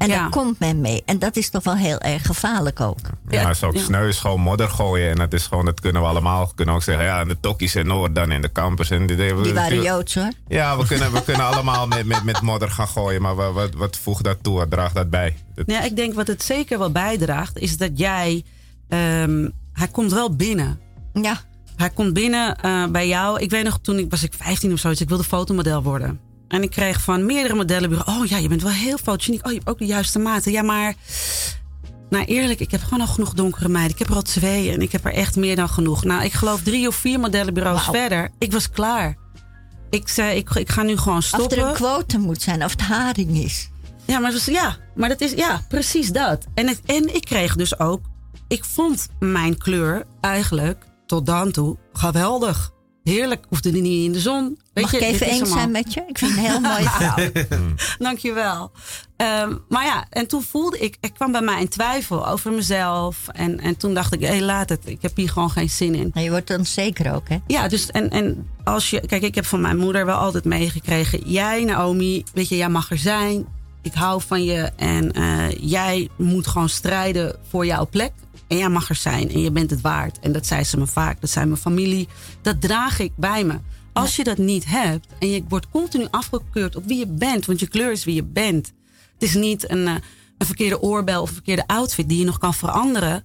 En daar komt men mee. En dat is toch wel heel erg gevaarlijk ook. Ja, ja is ook sneu is gewoon modder gooien. En dat is gewoon, dat kunnen we allemaal. We kunnen ook zeggen, ja, de tokkies en Noord dan in de campus. En die, die waren Joods hoor. Ja, we kunnen, we kunnen allemaal met, met, met modder gaan gooien. Maar wat, wat, wat voegt dat toe? Wat draagt dat bij? Ja, ik denk wat het zeker wel bijdraagt, is dat jij. Um, hij komt wel binnen. Ja. Hij komt binnen uh, bij jou. Ik weet nog, toen ik was ik 15 of zoiets, ik wilde fotomodel worden. En ik kreeg van meerdere modellenbureaus. Oh ja, je bent wel heel fotogeniek. Oh, je hebt ook de juiste maten. Ja, maar. Nou, eerlijk, ik heb gewoon al genoeg donkere meiden. Ik heb er al twee en ik heb er echt meer dan genoeg. Nou, ik geloof drie of vier modellenbureaus verder. Ik was klaar. Ik zei, ik, ik ga nu gewoon stoppen. Of er een quote moet zijn, of het haring is. Ja, maar, dus, ja, maar dat is, ja, precies dat. En, het, en ik kreeg dus ook, ik vond mijn kleur eigenlijk tot dan toe geweldig. Heerlijk, hoefde er niet in de zon. Weet Mag je, ik even eens zijn met je? Ik vind een heel mooie vrouw. Dankjewel. Um, maar ja, en toen voelde ik, ik kwam bij mij in twijfel over mezelf. En, en toen dacht ik, hé, hey, laat het. Ik heb hier gewoon geen zin in. Maar je wordt onzeker ook, hè? Ja, dus en, en als je, kijk, ik heb van mijn moeder wel altijd meegekregen. Jij, Naomi, weet je, jij mag er zijn. Ik hou van je en uh, jij moet gewoon strijden voor jouw plek. En jij mag er zijn en je bent het waard. En dat zei ze me vaak. Dat zei mijn familie. Dat draag ik bij me. Als je dat niet hebt en je wordt continu afgekeurd op wie je bent, want je kleur is wie je bent. Het is niet een, eh, een verkeerde oorbel of een verkeerde outfit die je nog kan veranderen.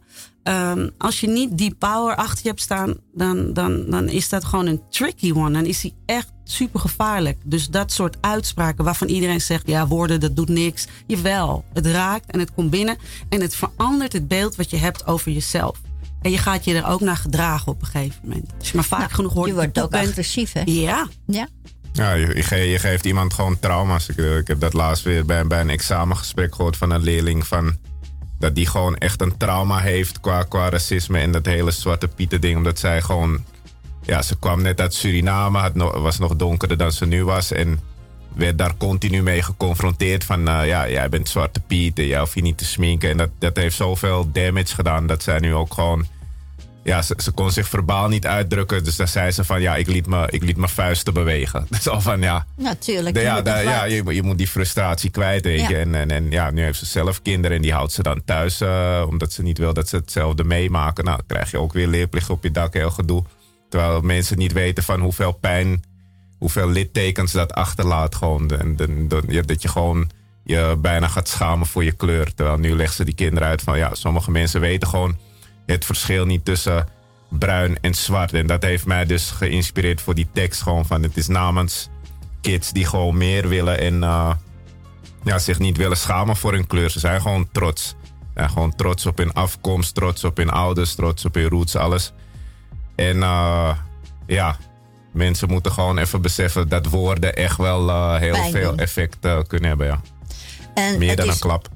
Um, als je niet die power achter je hebt staan, dan, dan, dan is dat gewoon een tricky one. Dan is die echt super gevaarlijk. Dus dat soort uitspraken waarvan iedereen zegt: ja, woorden, dat doet niks. Jawel, het raakt en het komt binnen en het verandert het beeld wat je hebt over jezelf. En je gaat je er ook naar gedragen op een gegeven moment. Als je maar vaak nou, genoeg hoort. Je wordt ook agressief, hè? Ja. Ja. Ja, je, je, geeft iemand gewoon trauma's. Ik, ik, heb dat laatst weer bij, bij een examengesprek gehoord van een leerling. Van, dat die gewoon echt een trauma heeft qua, qua racisme en dat hele zwarte pieten ding. Omdat zij gewoon... Ja, ze kwam net uit Suriname, het was nog donkerder dan ze nu was. En werd daar continu mee geconfronteerd van... Uh, ja, jij bent zwarte piet en jij je niet te sminken. En dat, dat heeft zoveel damage gedaan dat zij nu ook gewoon ja, ze, ze, kon zich verbaal niet uitdrukken. Dus daar zei ze van, ja, ik liet, me, ik liet mijn vuisten bewegen. Dus al van, ja... Natuurlijk. De, ja, ja je, je, moet die frustratie kwijt, weet je. En, en, en, ja, nu heeft ze zelf kinderen en die houdt ze dan thuis. Uh, omdat ze niet wil dat ze hetzelfde meemaken. Nou, dan krijg je ook weer leerplicht op je dak, heel gedoe. Terwijl mensen niet weten van hoeveel pijn, hoeveel littekens dat achterlaat. Gewoon. En, dat je gewoon je bijna gaat schamen voor je kleur. Terwijl nu legt ze die kinderen uit van, ja, sommige mensen weten gewoon het verschil niet tussen bruin en zwart. En dat heeft mij dus geïnspireerd voor die tekst. Gewoon van het is namens kids die gewoon meer willen en uh, ja, zich niet willen schamen voor hun kleur. Ze zijn gewoon trots. Ja, gewoon trots op hun afkomst, trots op hun ouders, trots op hun roots, alles. En uh, ja, mensen moeten gewoon even beseffen dat woorden echt wel uh, heel veel effect kunnen hebben. Ja. En Meer dan een klap.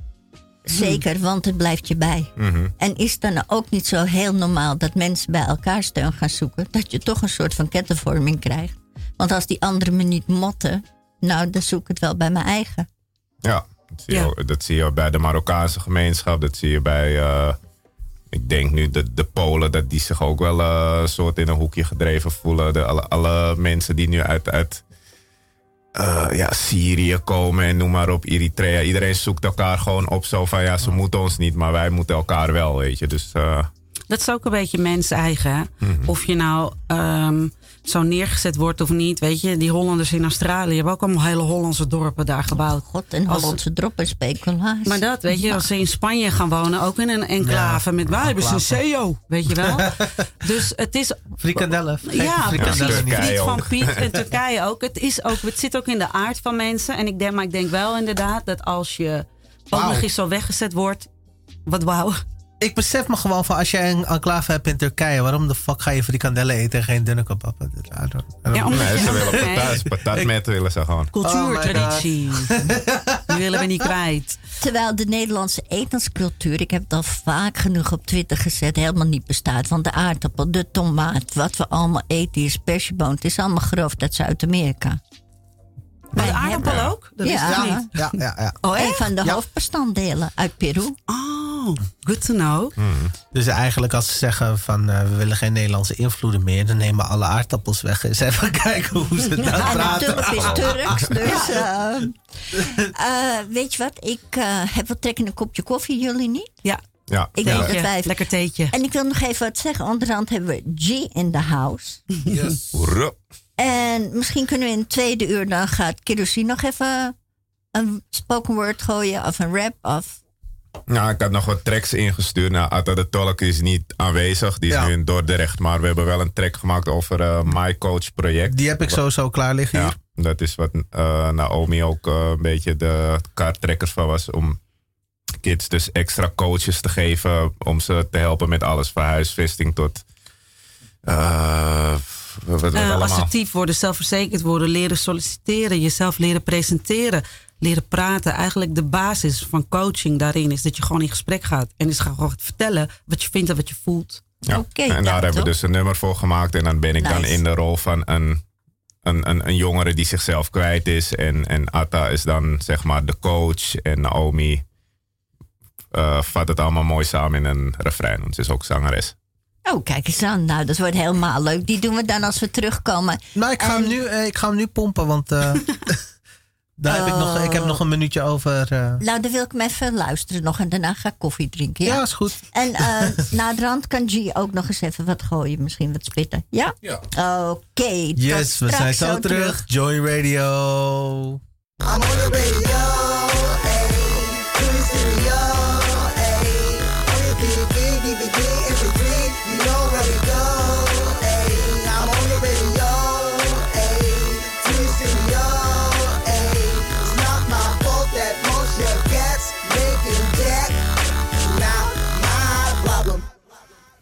Zeker, want het blijft je bij. Mhm. En is het dan ook niet zo heel normaal dat mensen bij elkaar steun gaan zoeken? Dat je toch een soort van kettenvorming krijgt. Want als die anderen me niet motten, nou, dan zoek ik het wel bij mijn eigen. Ja, dat zie, Je, dat zie je bij de Marokkaanse gemeenschap. Dat zie je bij, uh, ik denk nu, de, de Polen, dat die zich ook wel uh, een soort in een hoekje gedreven voelen. De, alle, alle mensen die nu uit, uit uh, ja, Syrië komen en noem maar op, Eritrea. Iedereen zoekt elkaar gewoon op zo van ja, ze moeten ons niet, maar wij moeten elkaar wel, weet je. Dus, uh... Dat is ook een beetje mens eigen. Mhm. Of je nou um, zo neergezet wordt of niet. Weet je, die Hollanders in Australië hebben ook allemaal hele Hollandse dorpen daar gebouwd. God, en Hollandse dorpen speculaas. Maar dat, weet je, als ze in Spanje gaan wonen, ook in een enclave ja, met wij hebben ze een CEO, weet je wel. dus het is. Frikandellen. Ja, precies. Friet van Piet en Turkije ook. Het, is ook. het zit ook in de aard van mensen. En ik denk, maar ik denk wel inderdaad dat als je ook nog eens zo weggezet wordt. Wat wauw ik besef me gewoon van als jij een enclave hebt in Turkije, waarom de fuck ga je frikandellen eten en geen dunne kebappen? Ja, omdat nee, ze willen patat, patat met willen ze gewoon. Cultuur, oh traditie. Die willen we niet kwijt. Terwijl de Nederlandse etenscultuur, ik heb het al vaak genoeg op Twitter gezet, helemaal niet bestaat. Want de aardappel, de tomaat, wat we allemaal eten, is persieboon. Het is allemaal grof uit Zuid-Amerika. Maar de aardappel ook? Dat ja. Is ja, ja, ja, ja. Oh, een van de hoofdbestanddelen uit Peru. Oh, good to know. Hmm. Dus eigenlijk als ze zeggen van uh, we willen geen Nederlandse invloeden meer, dan nemen alle aardappels weg. Eens even kijken hoe ze dat ja, praten. Turk is Turks, dus... Uh, uh, weet je wat, ik heb wat trek in een kopje koffie, jullie niet? Ja. Ja, ik ja. denk dat Lekker theetje. En ik wil nog even wat zeggen. Onderhand hebben we G in the house. Yes. En misschien kunnen we in het tweede uur dan gaat Kirosi nog even een spoken word gooien of een rap of... Nou, ik had nog wat tracks ingestuurd. Nou, Atta de Tolk is niet aanwezig. Die is nu in Dordrecht. Maar we hebben wel een track gemaakt over uh, My Coach project. Die heb ik sowieso klaar liggen ja, Dat is wat uh, Naomi ook uh, een beetje de kaarttrekkers van was. Om kids dus extra coaches te geven. Om ze te helpen met alles. Van huisvesting tot uh, assertief worden, zelfverzekerd worden, leren solliciteren, jezelf leren presenteren, leren praten. Eigenlijk de basis van coaching daarin is dat je gewoon in gesprek gaat en is gewoon vertellen wat je vindt en wat je voelt. Ja. Oké, en daar ja, hebben we dus een nummer voor gemaakt. En dan ben ik dan in de rol van een, een, een, een jongere die zichzelf kwijt is. En, en Atta is dan zeg maar de coach. En Naomi eh, vat het allemaal mooi samen in een refrein. Want ze is ook zangeres. Oh, kijk eens aan. Nou, dat wordt helemaal leuk. Die doen we dan als we terugkomen. Nou, ik ga, hem, nu, eh, ik ga hem nu pompen, want eh, daar heb ik, nog, ik heb nog een minuutje over. eh. Nou, dan wil ik hem even luisteren nog en daarna ga ik koffie drinken. ja? Ja? is goed. En eh na de rand kan G ook nog eens even wat gooien. Misschien wat spitten. Ja? Ja. Oké. tot Yes, we zijn zo terug. Join Radio. I'm on the radio, ayy.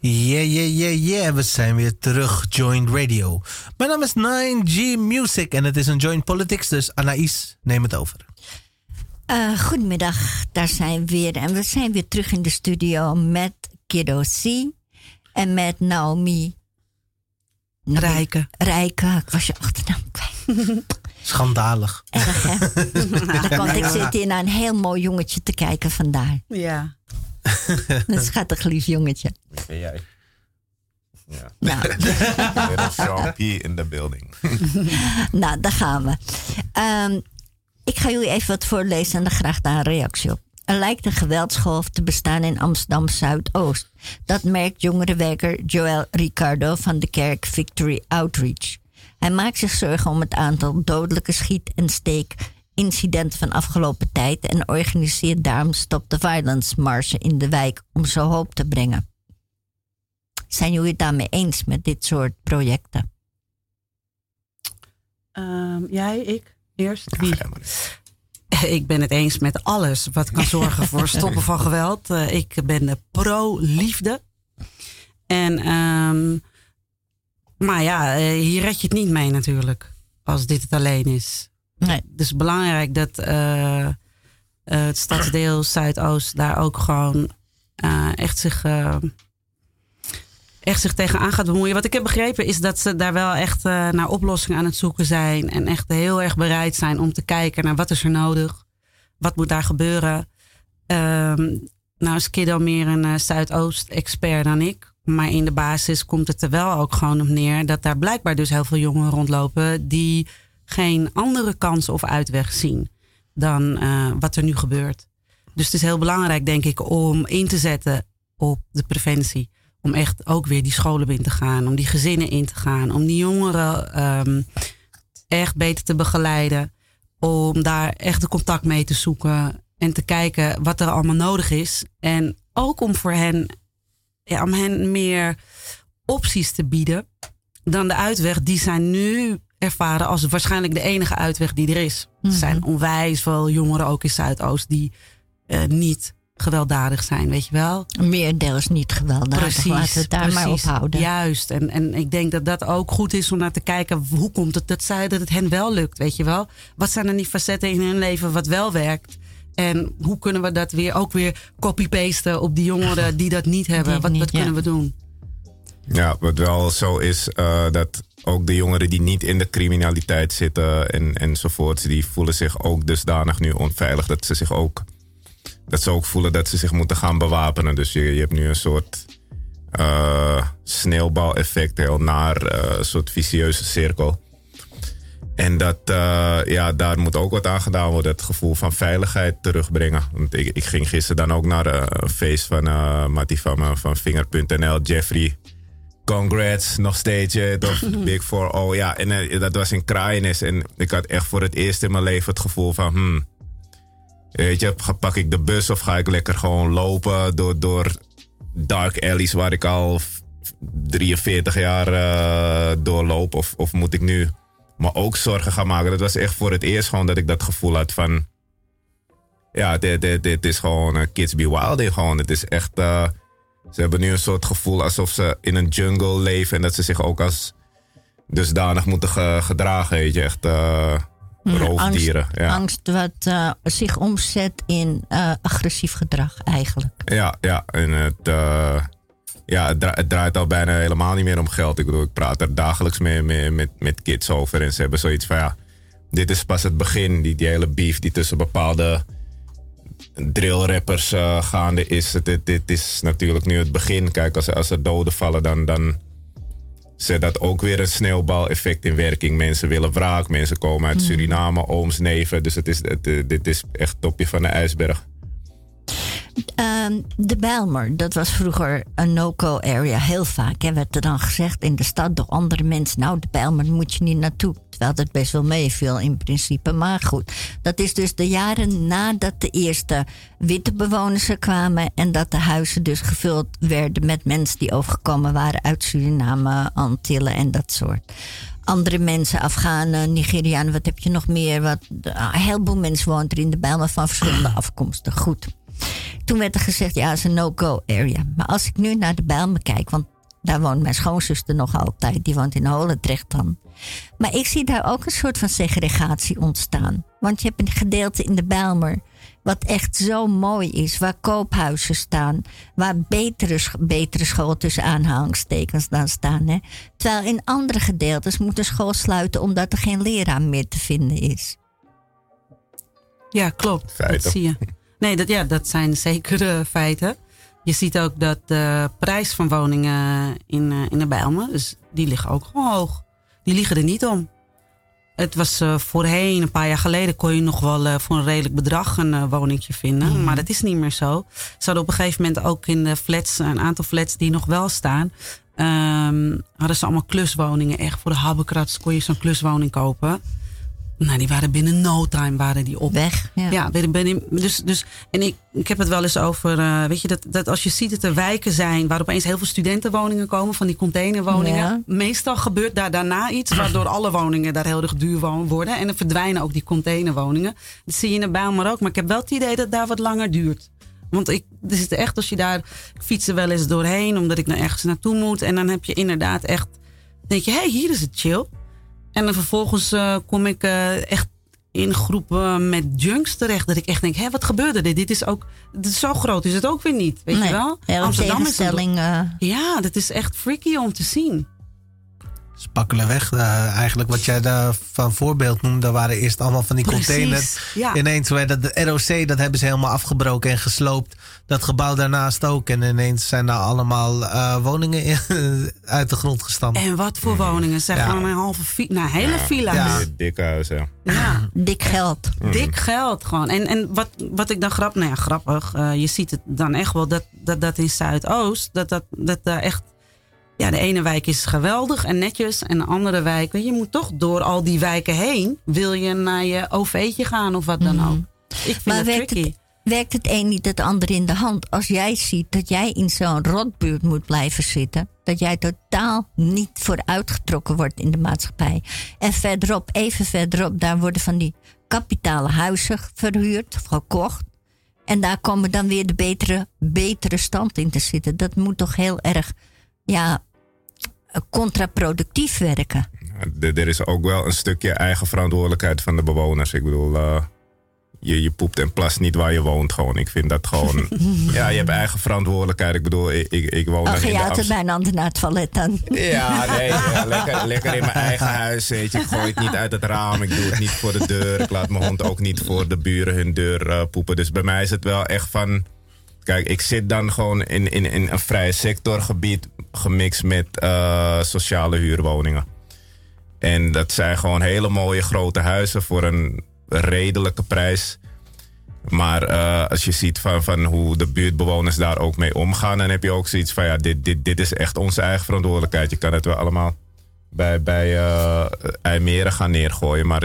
Yeah, yeah, yeah, yeah. We zijn weer terug. Joint Radio. Mijn naam is 9G Music en het is een Joint Politics, dus Anaïs, neem het over. Eh, goedemiddag, daar zijn we weer. En we zijn weer terug in de studio met Kiddo C. En met Naomi Rijken. Rijken. Ik was je achternaam kwijt. Schandalig. Erg, hè? Want ik zit hier naar een heel mooi jongetje te kijken vandaar. Ja. Een schattig lief jongetje. Wie ben jij? Ja. Nou, Sean P in the building. nou daar gaan we. Ehm, ik ga jullie even wat voorlezen en dan graag daar een reactie op. Er lijkt een geweldsgolf te bestaan in Amsterdam Zuidoost. Dat merkt jongerenwerker Joël Ricardo van de kerk Victory Outreach. Hij maakt zich zorgen om het aantal dodelijke schiet- en steekincidenten van afgelopen tijd en organiseert daarom Stop the Violence marsen in de wijk om zo hoop te brengen. Zijn jullie het daarmee eens met dit soort projecten? Ehm, jij, ik, eerst. Wie? Ik ben het eens met alles wat kan zorgen voor stoppen van geweld. Eh, ik ben de pro-liefde. En, ehm, maar ja, eh, hier red je het niet mee natuurlijk. Als dit het alleen is. Nee. Dus belangrijk dat eh, eh, het stadsdeel Zuidoost daar ook gewoon eh, echt zich. echt zich tegenaan gaat bemoeien. Wat ik heb begrepen is dat ze daar wel echt naar oplossingen aan het zoeken zijn. En echt heel erg bereid zijn om te kijken naar wat is er nodig. Wat moet daar gebeuren. Ehm, nou is Kiddo meer een Zuidoost-expert dan ik. Maar in de basis komt het er wel ook gewoon op neer... dat daar blijkbaar dus heel veel jongeren rondlopen... die geen andere kans of uitweg zien dan eh, wat er nu gebeurt. Dus het is heel belangrijk, denk ik, om in te zetten op de preventie om echt ook weer die scholen in te gaan, om die gezinnen in te gaan, om die jongeren ehm, echt beter te begeleiden, om daar echt de contact mee te zoeken en te kijken wat er allemaal nodig is. En ook om voor hen, ja, om hen meer opties te bieden dan de uitweg die zij nu ervaren als waarschijnlijk de enige uitweg die er is. Er zijn onwijs veel jongeren ook in Zuidoost die eh, niet gewelddadig zijn, weet je wel. Meerdeels niet gewelddadig. Laten we het daar maar op precies. houden. Juist. En, en ik denk dat dat ook goed is om naar te kijken. Hoe komt het dat, zij, dat het hen wel lukt, weet je wel? Wat zijn er die facetten in hun leven wat wel werkt? En hoe kunnen we dat weer ook weer copy-pasten op die jongeren die dat niet hebben? wat niet, wat kunnen ja. we doen? Ja, wat wel zo is, eh, dat ook de jongeren die niet in de criminaliteit zitten en, enzovoorts, die voelen zich ook dusdanig nu onveilig dat ze zich ook, dat ze ook voelen dat ze zich moeten gaan bewapenen. Dus je, je hebt nu een soort eh sneeuwbaleffect, heel naar, eh, een soort vicieuze cirkel. En dat, eh, ja, daar moet ook wat aan gedaan worden. Het gevoel van veiligheid terugbrengen. Want ik, ging gisteren dan ook naar een feest van uh, van, van Vinger.nl, Jeffrey. Congrats, nog steeds, je weet toch? Big Four, oh ja. En eh, dat was in Kraaienis. En ik had echt voor het eerst in mijn leven het gevoel van... Hmm, weet je, pak ik de bus of ga ik lekker gewoon lopen door, door dark alleys... waar ik al f- 43 jaar eh, doorloop? Of, of moet ik nu me ook zorgen gaan maken? Dat was echt voor het eerst gewoon dat ik dat gevoel had van... Ja, dit, dit, dit is gewoon eh, Kids Be Wild. Gewoon. Het is echt... ze hebben nu een soort gevoel alsof ze in een jungle leven en dat ze zich ook als dusdanig moeten ge- gedragen. Weet je, echt eh, roofdieren. Angst, ja. angst wat eh, zich omzet in eh, agressief gedrag eigenlijk. Ja, ja, en het, ja, het, dra- het draait al bijna helemaal niet meer om geld. Ik bedoel, ik praat er dagelijks mee, mee- met, met kids over. En ze hebben zoiets van, ja, dit is pas het begin. Die, die hele beef die tussen bepaalde drillrappers eh, gaande is. Dit, dit is natuurlijk nu het begin. Kijk, als, als er doden vallen, dan, dan zet dat ook weer een sneeuwbaleffect in werking. Mensen willen wraak, mensen komen uit Suriname, ooms, neven. Dus het is, het, eh, dit is echt topje van de ijsberg. Ehm, de Bijlmer, dat was vroeger een no-go area. Heel vaak hè, werd er dan gezegd in de stad door andere mensen... nou, de Bijlmer moet je niet naartoe. Terwijl dat best wel meeviel in principe. Maar goed, dat is dus de jaren nadat de eerste witte bewoners er kwamen... en dat de huizen dus gevuld werden met mensen die overgekomen waren... uit Suriname, Antillen en dat soort andere mensen, Afghanen, Nigerianen, wat heb je nog meer? Wat, een heleboel mensen woont er in de Bijlmer van verschillende afkomsten. Goed. Toen werd er gezegd, ja, het is een no-go area. Maar als ik nu naar de Bijlmer kijk, want daar woont mijn schoonzuster nog altijd. Die woont in Holendrecht dan. Maar ik zie daar ook een soort van segregatie ontstaan. Want je hebt een gedeelte in de Bijlmer... wat echt zo mooi is. Waar koophuizen staan. Waar betere, betere school tussen aanhalingstekens dan staan. Hè. Terwijl in andere gedeeltes moet een school sluiten... omdat er geen leraar meer te vinden is. Ja, klopt. Feiten. Dat zie je. Nee, dat, ja, dat zijn zeker eh, feiten. Je ziet ook dat de prijs van woningen in, eh, in de Bijlmer, dus die liggen ook gewoon hoog. Die liggen er niet om. Het was eh, voorheen, een paar jaar geleden, kon je nog wel eh, voor een redelijk bedrag een woningje vinden. Maar dat is niet meer zo. Ze hadden op een gegeven moment ook in de flats, een aantal flats die nog wel staan, ehm, hadden ze allemaal kluswoningen. Echt voor de habbekrats kon je zo'n kluswoning kopen. Nou, die waren binnen no time waren die op. Weg. Ja. Ja, ben, dus, dus, en ik, ik heb het wel eens over, eh, weet je, dat, dat als je ziet dat er wijken zijn waar opeens heel veel studentenwoningen komen, van die containerwoningen. Ja. Meestal gebeurt daar daarna iets waardoor alle woningen daar heel erg duur wo- worden. En dan verdwijnen ook die containerwoningen. Dat zie je in de Bijlmer ook, maar ik heb wel het idee dat het daar wat langer duurt. Want ik, er zit echt, als je daar, ik fiets er wel eens doorheen, omdat ik nou ergens naartoe moet. En dan heb je inderdaad echt, denk je, hé, hey, hier is het chill. En dan vervolgens eh, kom ik eh, echt in groepen met junks terecht. Dat ik echt denk, hé, wat gebeurde dit? Dit is ook, dit is zo groot is het ook weer niet. Weet je wel? heel Amsterdam is een- eh, Ja, dat is echt freaky om te zien. Spakkelen weg. eh, eigenlijk wat jij daar van voorbeeld noemde, waren eerst allemaal van die Precies, containers. ja. Ineens werd het de ROC, dat hebben ze helemaal afgebroken en gesloopt. Dat gebouw daarnaast ook. En ineens zijn daar allemaal eh, woningen in- uit de grond gestampt. En wat voor woningen? Zeg Ja. gewoon een halve villa, nou, hele villa's. Ja. Dikke huis, ja. Ja, dik geld. dik geld gewoon. En, en wat, wat ik dan grappig, nou ja, grappig, eh, je ziet het dan echt wel dat, dat, dat in Zuidoost, dat dat, dat daar echt, ja, de ene wijk is geweldig en netjes en de andere wijk, weet je, je moet toch door al die wijken heen, wil je naar je OV'tje gaan of wat dan ook. Ik vind Maar werkt tricky. het, werkt het een niet het ander in de hand? Als jij ziet dat jij in zo'n rotbuurt moet blijven zitten, dat jij totaal niet vooruitgetrokken wordt in de maatschappij. En verderop, even verderop, daar worden van die kapitale huizen verhuurd gekocht. En daar komen dan weer de betere, betere stand in te zitten. Dat moet toch heel erg ja, contraproductief werken. Er er is ook wel een stukje eigen verantwoordelijkheid van de bewoners. Ik bedoel, eh, je, je poept en plast niet waar je woont gewoon. Ik vind dat gewoon... ja, je hebt eigen verantwoordelijkheid. Ik bedoel, ik, ik, ik woon ga in je altijd Amst- bijna naar het toilet dan. Ja, nee, ja, lekker, lekker in mijn eigen huis. Weet je. Ik gooi het niet uit het raam. Ik doe het niet voor de deur. Ik laat mijn hond ook niet voor de buren hun deur eh, poepen. Dus bij mij is het wel echt van... Kijk, ik zit dan gewoon in, in, in een vrije sectorgebied... gemixt met eh, sociale huurwoningen. En dat zijn gewoon hele mooie grote huizen voor een redelijke prijs. Maar eh, als je ziet van, van hoe de buurtbewoners daar ook mee omgaan, dan heb je ook zoiets van ja, dit, dit, dit is echt onze eigen verantwoordelijkheid. Je kan het wel allemaal bij, bij eh IJmeren gaan neergooien. Maar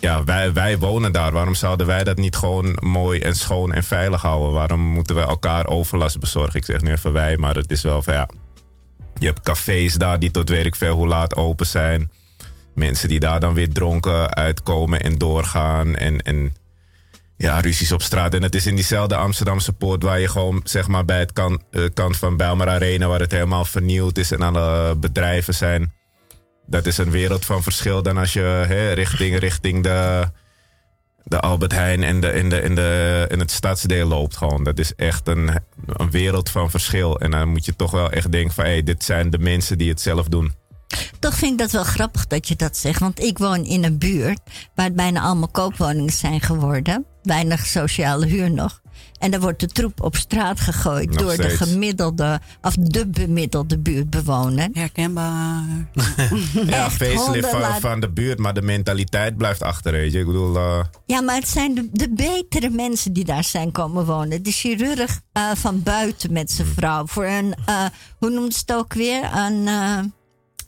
ja, wij, wij wonen daar. Waarom zouden wij dat niet gewoon mooi en schoon en veilig houden? Waarom moeten we elkaar overlast bezorgen? Ik zeg nu even wij, maar het is wel van ja. Je hebt cafés daar die tot weet ik veel hoe laat open zijn. Mensen die daar dan weer dronken uitkomen en doorgaan. En, en ja, ruzies op straat. En het is in diezelfde Amsterdamse poort waar je gewoon zeg maar bij het kan, eh, kant van Bijlmer Arena, waar het helemaal vernieuwd is en alle bedrijven zijn. Dat is een wereld van verschil dan als je hè, richting, richting de de Albert Heijn en, de, in, de, in, de, in het stadsdeel loopt gewoon. Dat is echt een, een wereld van verschil. En dan moet je toch wel echt denken van... hé, dit zijn de mensen die het zelf doen. Toch vind ik dat wel grappig dat je dat zegt. Want ik woon in een buurt waar het bijna allemaal koopwoningen zijn geworden. Weinig sociale huur nog. En dan wordt de troep op straat gegooid Nog door de gemiddelde, of de bemiddelde buurtbewoner. Herkenbaar. Ja, Echt, facelift van, de buurt, maar de mentaliteit blijft achter, weet je. Ik bedoel, eh, Ja, maar het zijn de, de betere mensen die daar zijn komen wonen. De chirurg eh, van buiten met zijn vrouw. Voor een, eh, hoe noemt ze het ook weer? Een,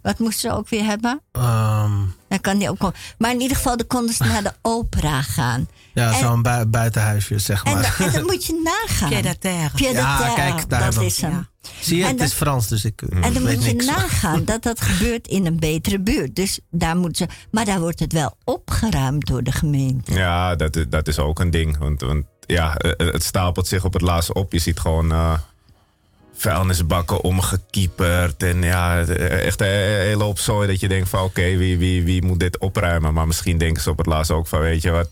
wat moest ze ook weer hebben? Ehm, Dan kan die ook komen. Maar in ieder geval, dan konden ze naar de opera gaan. ja, En- zo'n bui- buitenhuisje, zeg En, maar. dan- en dan moet je nagaan. Pied à terre. Pied à Ja, terre, kijk, daar dat is hem. Zie je, En het is Frans, dus ik eh, En dan weet moet je niks. nagaan dat dat gebeurt in een betere buurt. Dus daar moeten ze, maar daar wordt het wel opgeruimd door de gemeente. ja, dat, is- dat is ook een ding. Want, want ja, eh, het stapelt zich op het laatste op. Je ziet gewoon eh, vuilnisbakken omgekieperd. En ja, eh, echt een hele hoop zooi dat je denkt van... oké, wie, wie, wie moet dit opruimen? Maar misschien denken ze op het laatst ook van... weet je wat,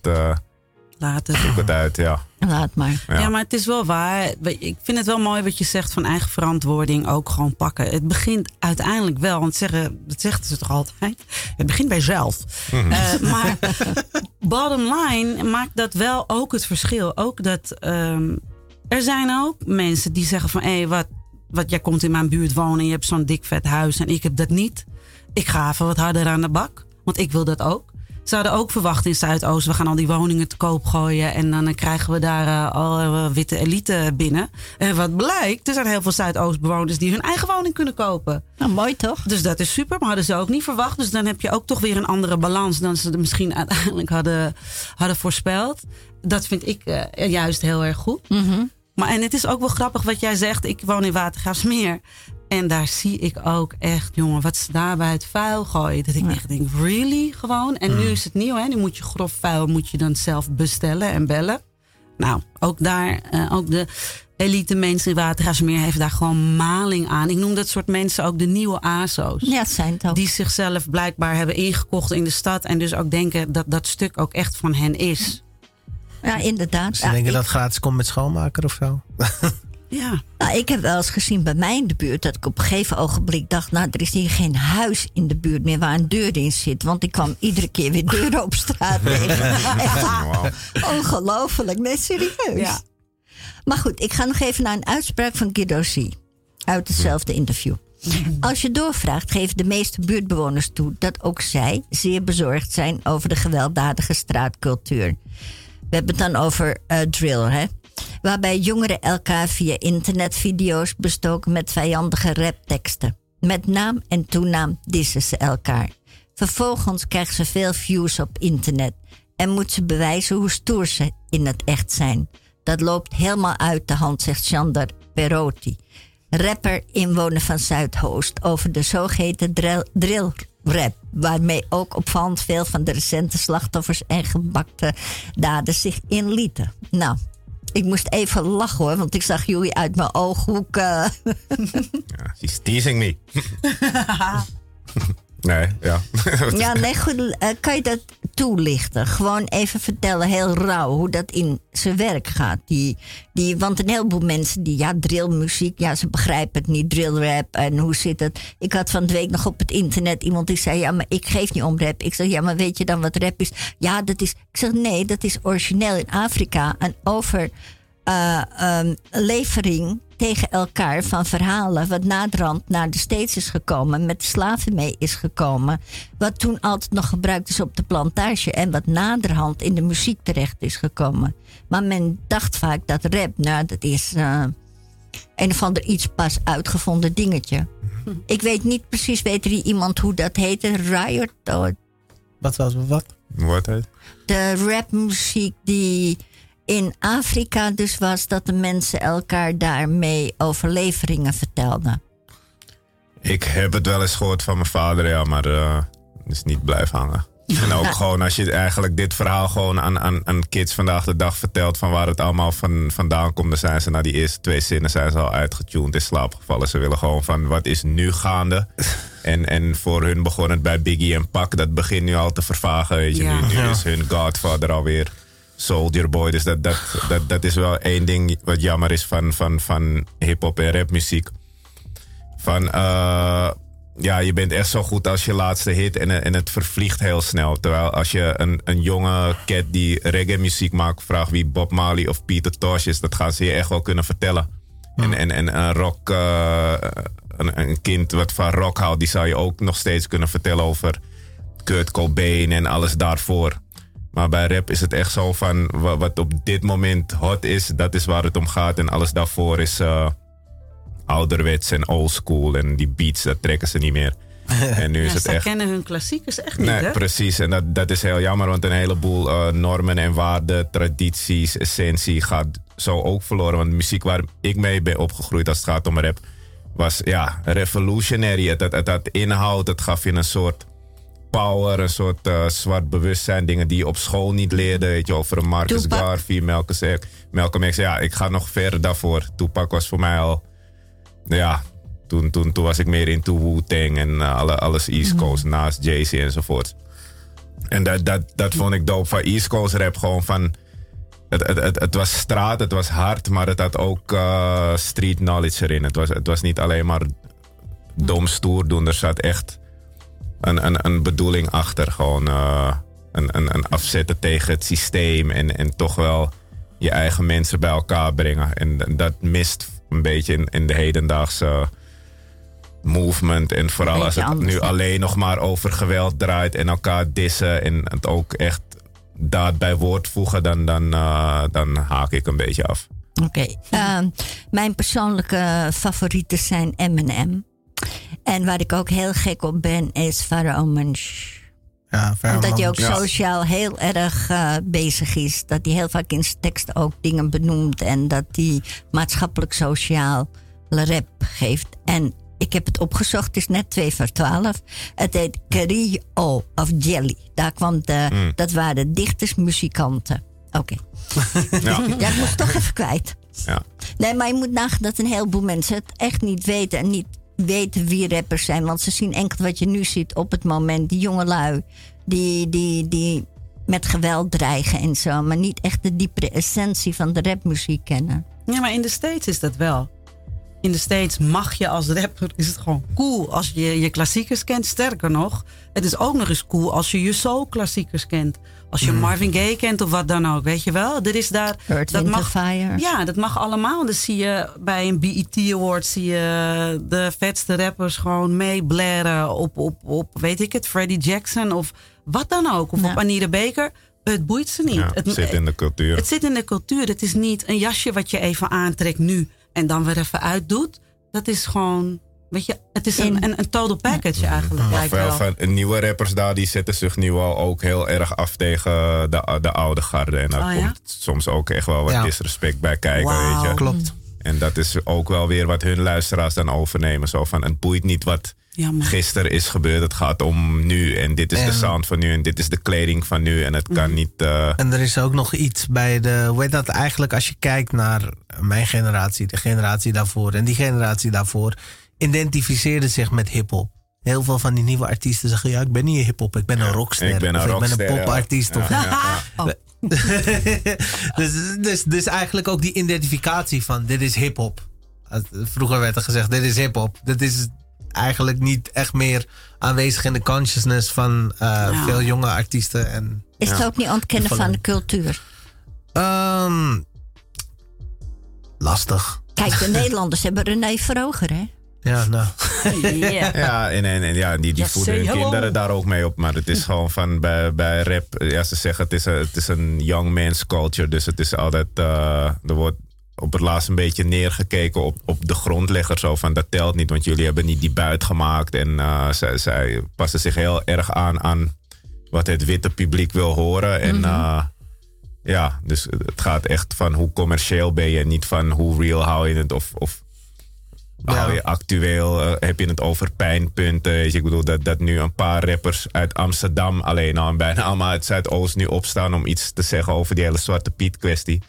Later. zoek het uit, ja. Laat maar. Ja. Ja. maar het is wel waar. Ik vind het wel mooi wat je zegt van eigen verantwoording ook gewoon pakken. Het begint uiteindelijk wel, want zeggen, dat zegt ze toch altijd. Het begint bij zelf. Eh, maar bottom line maakt dat wel ook het verschil. Ook dat ehm, er zijn ook mensen die zeggen van hé, wat, wat jij komt in mijn buurt wonen en je hebt zo'n dik vet huis en ik heb dat niet. Ik ga even wat harder aan de bak, want ik wil dat ook. Ze hadden ook verwacht in Zuidoost, we gaan al die woningen te koop gooien. En dan krijgen we daar eh, al eh, witte elite binnen. En wat blijkt, er zijn heel veel Zuidoostbewoners die hun eigen woning kunnen kopen. Nou, mooi toch? Dus dat is super, maar hadden ze ook niet verwacht. Dus dan heb je ook toch weer een andere balans dan ze misschien uiteindelijk hadden, hadden voorspeld. Dat vind ik eh, juist heel erg goed. Maar en het is ook wel grappig wat jij zegt. Ik woon in Watergraafsmeer. En daar zie ik ook echt, jongen, wat ze daar bij het vuil gooien. Dat ik echt denk, really? Gewoon. En nu is het nieuw, hè? Nu moet je grof vuil moet je dan zelf bestellen en bellen. Nou, ook daar, eh, ook de elite mensen in Watergraafsmeer heeft daar gewoon maling aan. Ik noem dat soort mensen ook de nieuwe ASO's. Ja, het zijn het ook. Die zichzelf blijkbaar hebben ingekocht in de stad. En dus ook denken dat dat stuk ook echt van hen is. Ja, inderdaad. Ze Ja, denken ik, dat gratis komt met schoonmaker of zo. Ja. nou, ik heb wel eens gezien bij mij in de buurt dat ik op een gegeven ogenblik dacht: Nou, er is hier geen huis in de buurt meer waar een deur in zit. Want ik kwam iedere keer weer deuren op straat tegen. Ongelooflijk, nee, serieus. Ja. Maar goed, ik ga nog even naar een uitspraak van Guido C. Uit hetzelfde interview. Als je doorvraagt, geven de meeste buurtbewoners toe dat ook zij zeer bezorgd zijn over de gewelddadige straatcultuur. We hebben het dan over eh, drill, hè? Waarbij jongeren elkaar via internetvideo's bestoken met vijandige rapteksten. Met naam en toenaam dissen ze elkaar. Vervolgens krijgen ze veel views op internet en moeten ze bewijzen hoe stoer ze in het echt zijn. Dat loopt helemaal uit de hand, zegt Sander Perotti, rapper inwoner van Zuidoost, over de zogeheten drill rap, waarmee ook opvallend veel van de recente slachtoffers en gebakte daders zich inlieten. Nou, ik moest even lachen hoor, want ik zag jullie uit mijn ooghoek. Ja, she's teasing me. Nee, ja. Ja, nee, goed. eh, kan je dat toelichten? Gewoon even vertellen, heel rauw, hoe dat in zijn werk gaat. Die, die, want een heleboel mensen die, ja, drillmuziek, ja, ze begrijpen het niet, drillrap en hoe zit het? Ik had van de week nog op het internet iemand die zei, ja, maar ik geef niet om rap. Ik zeg, ja, maar weet je dan wat rap is? Ja, dat is, ik zeg, nee, dat is origineel in Afrika en over eh, ehm, levering tegen elkaar van verhalen. Wat naderhand naar de States is gekomen, met de slaven mee is gekomen. Wat toen altijd nog gebruikt is op de plantage en wat naderhand in de muziek terecht is gekomen. Maar men dacht vaak dat rap, nou, dat is eh, een of ander iets pas uitgevonden dingetje. Ik weet niet precies, weet er iemand hoe dat heette? Riot? Wat was wat? Wordt het? de rapmuziek die in Afrika dus was dat de mensen elkaar daarmee overleveringen vertelden. Ik heb het wel eens gehoord van mijn vader, ja, maar eh het is niet blijven hangen. En ook gewoon als je eigenlijk dit verhaal gewoon aan, aan, aan kids vandaag de dag vertelt van waar het allemaal van, vandaan komt, dan zijn ze na die eerste twee zinnen zijn ze al uitgetuned in slaap gevallen. Ze willen gewoon van wat is nu gaande. En, en voor hun begon het bij Biggie en Pac. Dat begint nu al te vervagen. Weet je. Ja. Nu, nu Ja. is hun Godfather alweer Soldier Boy. Dus dat, dat, dat, dat is wel één ding wat jammer is van, van, van hip-hop en rapmuziek. Van, eh, ja, je bent echt zo goed als je laatste hit en, en het vervliegt heel snel. Terwijl als je een, een jonge cat die reggae muziek maakt, vraagt wie Bob Marley of Peter Tosh is, dat gaan ze je echt wel kunnen vertellen. En, en, en een rock, eh, een, een kind wat van rock houdt, die zou je ook nog steeds kunnen vertellen over Kurt Cobain en alles daarvoor. Maar bij rap is het echt zo van wa- wat op dit moment hot is, dat is waar het om gaat. En alles daarvoor is eh, ouderwets en oldschool. En die beats, dat trekken ze niet meer. En nu is het zij echt. kennen hun klassiekers echt niet, Nee, hè? precies. En dat, dat is heel jammer, want een heleboel eh, normen en waarden, tradities, essentie gaat zo ook verloren. Want de muziek waar ik mee ben opgegroeid als het gaat om rap, was ja, revolutionary. Het, het, het had inhoud, het gaf je een soort power, een soort eh, zwart bewustzijn. Dingen die je op school niet leerde. Weet je, over Marcus Tupac. Garvey, Malcolm X. Malcolm X. Ja, ik ga nog verder daarvoor. Tupac was voor mij al... Ja, toen, toen, toen was ik meer into Wu-Tang en eh, alle, alles East Coast, naast Jay-Z enzovoort. En dat, dat, dat vond ik dope van East Coast rap. Gewoon van... Het, het, het, het was straat, het was hard, maar het had ook eh, street knowledge erin. Het was, het was niet alleen maar dom stoer doen. Er zat echt een, een, een bedoeling achter. Gewoon eh, een, een, een afzetten tegen het systeem. En, en toch wel je eigen mensen bij elkaar brengen. En dat mist een beetje in, in de hedendaagse movement. En vooral als het anders, nu alleen nog maar over geweld draait en elkaar dissen. En het ook echt daad bij woord voegen, dan, dan, eh, dan haak ik een beetje af. Oké. Ehm, mijn persoonlijke favorieten zijn M&M. En waar ik ook heel gek op ben, is Pharaoh Monch. Ja, Omdat hij ook Ja. sociaal heel erg eh, bezig is. Dat hij heel vaak in zijn teksten ook dingen benoemt. En dat hij maatschappelijk-sociaal rap geeft. En ik heb het opgezocht, het is net 2 voor 12. Het heet Cario of Jelly. Daar kwam de, Dat waren dichters, muzikanten. Oké. Ja, Ja, ik moest toch even kwijt. ja. Nee, maar je moet nagaan dat een heleboel mensen het echt niet weten. En niet weten wie rappers zijn. Want ze zien enkel wat je nu ziet op het moment. Die jongelui die, die, die met geweld dreigen en zo. Maar niet echt de diepere essentie van de rapmuziek kennen. Ja, maar in de States is dat wel. In de States mag je als rapper, is het gewoon cool als je je klassiekers kent. Sterker nog, het is ook nog eens cool als je je soul klassiekers kent. Als je Marvin Gaye kent of wat dan ook, weet je wel. Er is daar, Earth, dat mag, Fire. Ja, dat mag allemaal. Dan zie je bij een BET Award zie je de vetste rappers gewoon meeblaren op, op, op, weet ik het, Freddie Jackson of wat dan ook. Of Ja. op Anita Baker. Het boeit ze niet. ja het, zit in de cultuur. het zit in de cultuur. Het is niet een jasje wat je even aantrekt nu en dan weer even uitdoet. Dat is gewoon, weet je, het is een, een, een total package eigenlijk. Maar veel wel. van nieuwe rappers daar, die zetten zich nu al ook heel erg af tegen de, de oude garde. En daar Oh, ja? komt soms ook echt wel wat Ja. disrespect bij kijken, Wauw. weet je. Klopt. En dat is ook wel weer wat hun luisteraars dan overnemen. Zo van, het boeit niet wat Jammer. gisteren is gebeurd. Het gaat om nu. En dit is de sound van nu. En dit is de kleding van nu. En het kan niet... eh, En er is ook nog iets bij de. Hoe heet dat eigenlijk als je kijkt naar mijn generatie, de generatie daarvoor en die generatie daarvoor, identificeerden zich met hip-hop. Heel veel van die nieuwe artiesten zeggen: Ja, ik ben niet een hip-hop, ik ben een rockster. ik ben een of rockster, ik ben een popartiest. Ja, Of, ja, ja. Oh, dus, dus, dus eigenlijk ook die identificatie van: dit is hip-hop. Als- Vroeger werd er gezegd: dit is hip-hop. Dit is eigenlijk niet echt meer aanwezig in de consciousness van eh, Ja. veel jonge artiesten. En, Is het ook niet ontkennen van de cultuur? Ehm, lastig. Kijk, de Nederlanders hebben René Vroger, hè? Ja, nou. yeah. Ja, en, en, en ja, die, die voeden hun hello. kinderen daar ook mee op. Maar het is gewoon van bij, bij rap, ja, ze zeggen het is, een, het is een young man's culture. Dus het is altijd, eh, er wordt op het laatst een beetje neergekeken op, op de grondlegger. Zo van dat telt niet, want jullie hebben niet die buit gemaakt. En eh, zij, zij passen zich heel erg aan aan wat het witte publiek wil horen. En eh, ja, dus het gaat echt van hoe commercieel ben je, niet van hoe real hou je het of. of Ja. Je actueel, eh, heb je het over pijnpunten? Weet je, Ik bedoel dat, dat nu een paar rappers uit Amsterdam alleen al en bijna allemaal uit Zuidoost nu opstaan om iets te zeggen over die hele Zwarte Piet kwestie.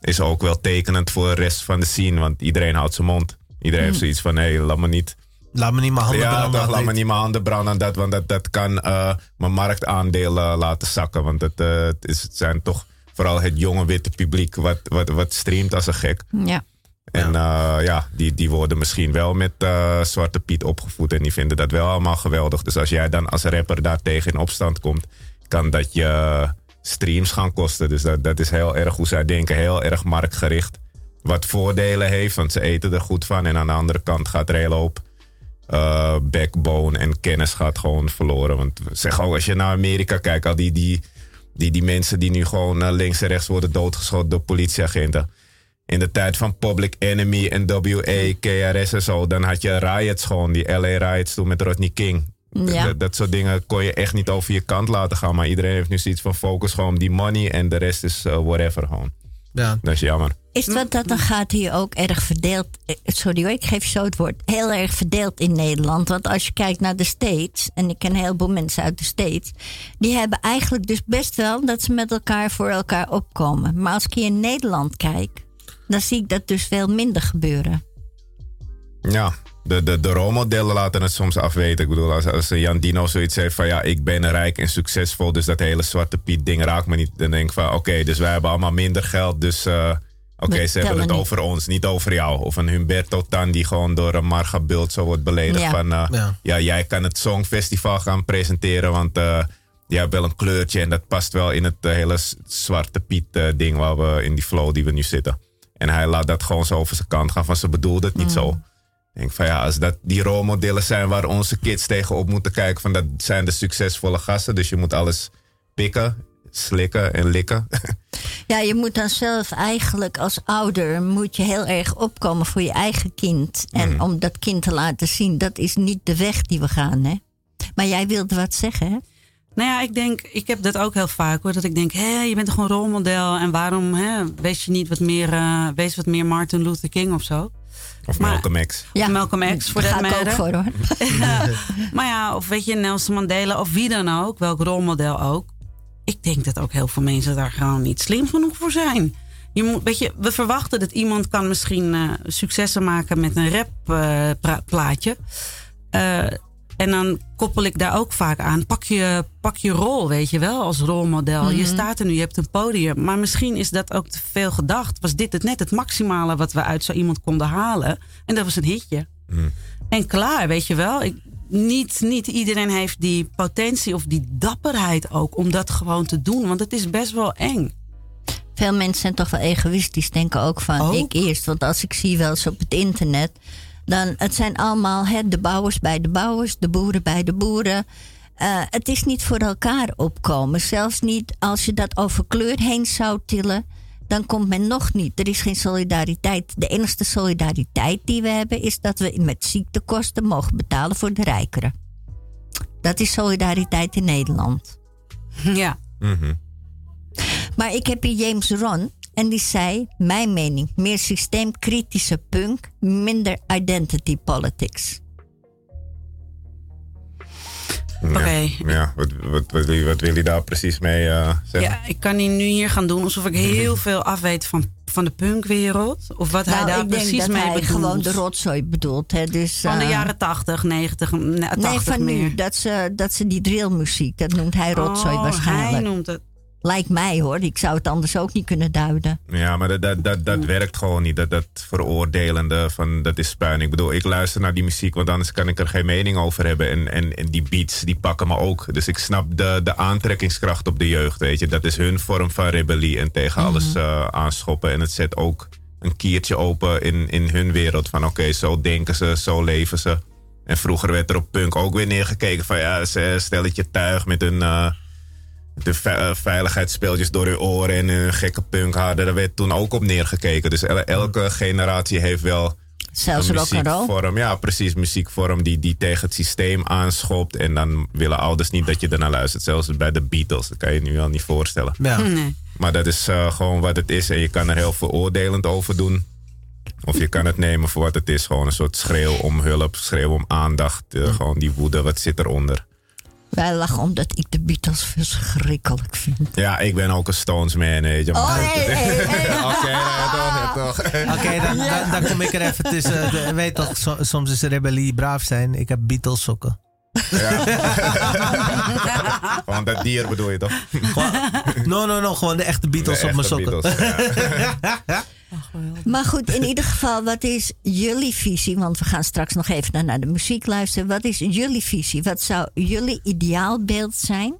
Is ook wel tekenend voor de rest van de scene, want iedereen houdt zijn mond. Iedereen heeft zoiets van, hé, hey, laat me niet Laat me niet mijn handen ja, branden. toch, laat me niet mijn handen branden aan dat, want dat, dat kan eh, mijn marktaandelen laten zakken. Want het, eh, het, is, het zijn toch vooral het jonge witte publiek wat, wat, wat streamt als een gek. Ja. En ja, ja die, die worden misschien wel met uh, Zwarte Piet opgevoed en die vinden dat wel allemaal geweldig. Dus als jij dan als rapper daar tegen in opstand komt, kan dat je streams gaan kosten. Dus dat, dat is heel erg hoe zij denken, heel erg marktgericht. Wat voordelen heeft, want ze eten er goed van. En aan de andere kant gaat er heel hoop uh, backbone en kennis gaat gewoon verloren. Want zeg ook, als je naar Amerika kijkt, al die, die, die, die mensen die nu gewoon links en rechts worden doodgeschoten door politieagenten. In de tijd van Public Enemy, NWA, KRS en zo, dan had je riots gewoon, die LA riots toen met Rodney King. Ja. Dat, dat soort dingen kon je echt niet over je kant laten gaan. Maar iedereen heeft nu zoiets van focus gewoon op die money en de rest is uh, whatever gewoon. Ja. Dat is jammer. Is wat dat dan gaat hier ook erg verdeeld. eh, Sorry hoor, ik geef je zo het woord. Heel erg verdeeld in Nederland. Want als je kijkt naar de States, en ik ken een heleboel mensen uit de States, die hebben eigenlijk dus best wel dat ze met elkaar voor elkaar opkomen. Maar als ik hier in Nederland kijk, dan zie ik dat dus veel minder gebeuren. Ja, de, de, de rolmodellen laten het soms afweten. Ik bedoel, als, als Jan Dino zoiets heeft van ja, ik ben rijk en succesvol, dus dat hele Zwarte Piet ding raakt me niet. Dan denk ik van oké, dus wij hebben allemaal minder geld, dus uh, oké, ze hebben het niet. over ons, niet over jou. Of een Humberto Tan die gewoon door een Marga Bult zo wordt beledigd Ja. van uh, Ja. ja. jij kan het Songfestival gaan presenteren, want uh, je hebt wel een kleurtje en dat past wel in het uh, hele Zwarte Piet uh, ding waar we in die flow die we nu zitten. En hij laat dat gewoon zo over zijn kant gaan van ze bedoelde het niet zo. Ik denk van ja, als dat die rolmodellen zijn waar onze kids tegenop moeten kijken, van dat zijn de succesvolle gasten. Dus je moet alles pikken, slikken en likken. Ja, je moet dan zelf eigenlijk als ouder moet je heel erg opkomen voor je eigen kind. En om dat kind te laten zien, dat is niet de weg die we gaan, hè? Maar jij wilde wat zeggen, hè? Nou ja, ik denk, ik heb dat ook heel vaak hoor. Dat ik denk, hé, je bent toch een rolmodel. En waarom hè, wees je niet wat meer, eh, wees wat meer Martin Luther King of zo? Of Maar- Malcolm X. Ja, Malcolm X, voor daar dat ga ik ook voor, hoor. Maar ja, of weet je, Nelson Mandela of wie dan ook, welk rolmodel ook. Ik denk dat ook heel veel mensen daar gewoon niet slim genoeg voor zijn. Je moet, weet je, we verwachten dat iemand kan misschien eh, successen maken met een rapplaatje. En dan koppel ik daar ook vaak aan. Pak je, pak je rol, weet je wel, als rolmodel. Je staat er nu, je hebt een podium. Maar misschien is dat ook te veel gedacht. Was dit het net het maximale wat we uit zo iemand konden halen? En dat was een hitje. En klaar, weet je wel. Ik, niet, niet iedereen heeft die potentie of die dapperheid ook om dat gewoon te doen. Want het is best wel eng. Veel mensen zijn toch wel egoïstisch, denken ook van Ook? ik eerst. Want als ik zie wel eens op het internet, dan het zijn allemaal hè, de bouwers bij de bouwers, de boeren bij de boeren. Eh, het is niet voor elkaar opkomen. Zelfs niet als je dat over kleur heen zou tillen, dan komt men nog niet. Er is geen solidariteit. De enige solidariteit die we hebben is dat we met ziektekosten mogen betalen voor de rijkeren. Dat is solidariteit in Nederland. Ja. Maar ik heb hier James Ron. En die zei, mijn mening, meer systeemkritische punk, minder identity politics. Oké. Ja, ja wat, wat, wat, wil je- wat wil je daar precies mee eh, zeggen? ja, ik kan hier nu hier gaan doen alsof ik heel veel afweet van, van de punkwereld. Of wat hij nou, daar ik denk precies dat mee hij bedoelt. gewoon de rotzooi bedoelt. Hè? Dus, Van de eh, jaren 80, 90, nee, 80 Nee, van meer. nu. Dat ze, dat ze die drillmuziek, dat noemt hij rotzooi Oh, waarschijnlijk. Hij noemt het. Lijkt mij hoor, ik zou het anders ook niet kunnen duiden. Ja, maar dat, dat, dat, dat werkt gewoon niet. Dat, dat veroordelende van dat is puin. Ik bedoel, ik luister naar die muziek, want anders kan ik er geen mening over hebben. En, en, en die beats, die pakken me ook. Dus ik snap de, de aantrekkingskracht op de jeugd, weet je. Dat is hun vorm van rebellie en tegen alles eh, aanschoppen. En het zet ook een kiertje open in, in hun wereld. Van oké, zo denken ze, zo leven ze. En vroeger werd er op punk ook weer neergekeken van ja, ze stelletje tuig met hun... de ve- eh, veiligheidsspeeltjes door uw oren en een gekke punkharden. Daar werd toen ook op neergekeken. Dus el- elke generatie heeft wel Zelfs een muziekvorm. Ja, precies. Muziekvorm die, die tegen het systeem aanschopt. En dan willen ouders niet dat je ernaar luistert. Zelfs bij de Beatles. Dat kan je je nu al niet voorstellen. Ja. Nee. Maar dat is eh, gewoon wat het is. En je kan er heel veroordelend over doen. Of je kan het nemen voor wat het is. Gewoon een soort schreeuw om hulp, schreeuw om aandacht. eh, Gewoon die woede, wat zit eronder. Wij lachen omdat ik de Beatles verschrikkelijk vind. Ja, ik ben ook een Stones man, weet je. Oh, maar- hey, hey, hey. Oké, toch. Oké, dan, dan, kom ik er even tussen. Weet toch, so- soms is rebellie braaf zijn. Ik heb Beatles sokken. Gewoon dat dier bedoel je toch? No, no, no. Gewoon de echte Beatles De op mijn sokken. Beatles, ja. Maar goed, in ieder geval, wat is jullie visie? Want we gaan straks nog even naar, naar de muziek luisteren. Wat is jullie visie? Wat zou jullie ideaalbeeld zijn?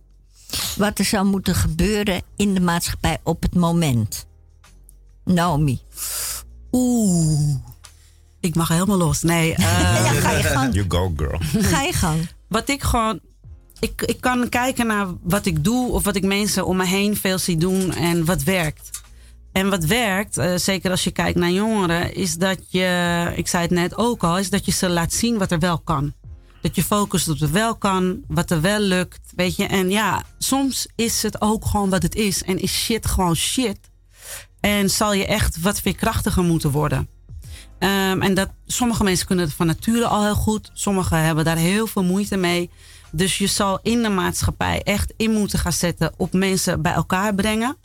Wat er zou moeten gebeuren in de maatschappij op het moment? Naomi. Oeh. Ik mag helemaal los. Nee, eh, Ja, ga je gang. You go, girl. Ga je gang. Wat ik gewoon. Ik, ik kan kijken naar wat ik doe of wat ik mensen om me heen veel zie doen en wat werkt. En wat werkt, eh, zeker als je kijkt naar jongeren, is dat je, ik zei het net ook al, is dat je ze laat zien wat er wel kan. Dat je focust op wat wel kan, wat er wel lukt, weet je. En ja, soms is het ook gewoon wat het is en is shit gewoon shit. En zal je echt wat veerkrachtiger moeten worden. Ehm, en dat, sommige mensen kunnen het van nature al heel goed. Sommigen hebben daar heel veel moeite mee. Dus je zal in de maatschappij echt in moeten gaan zetten op mensen bij elkaar brengen.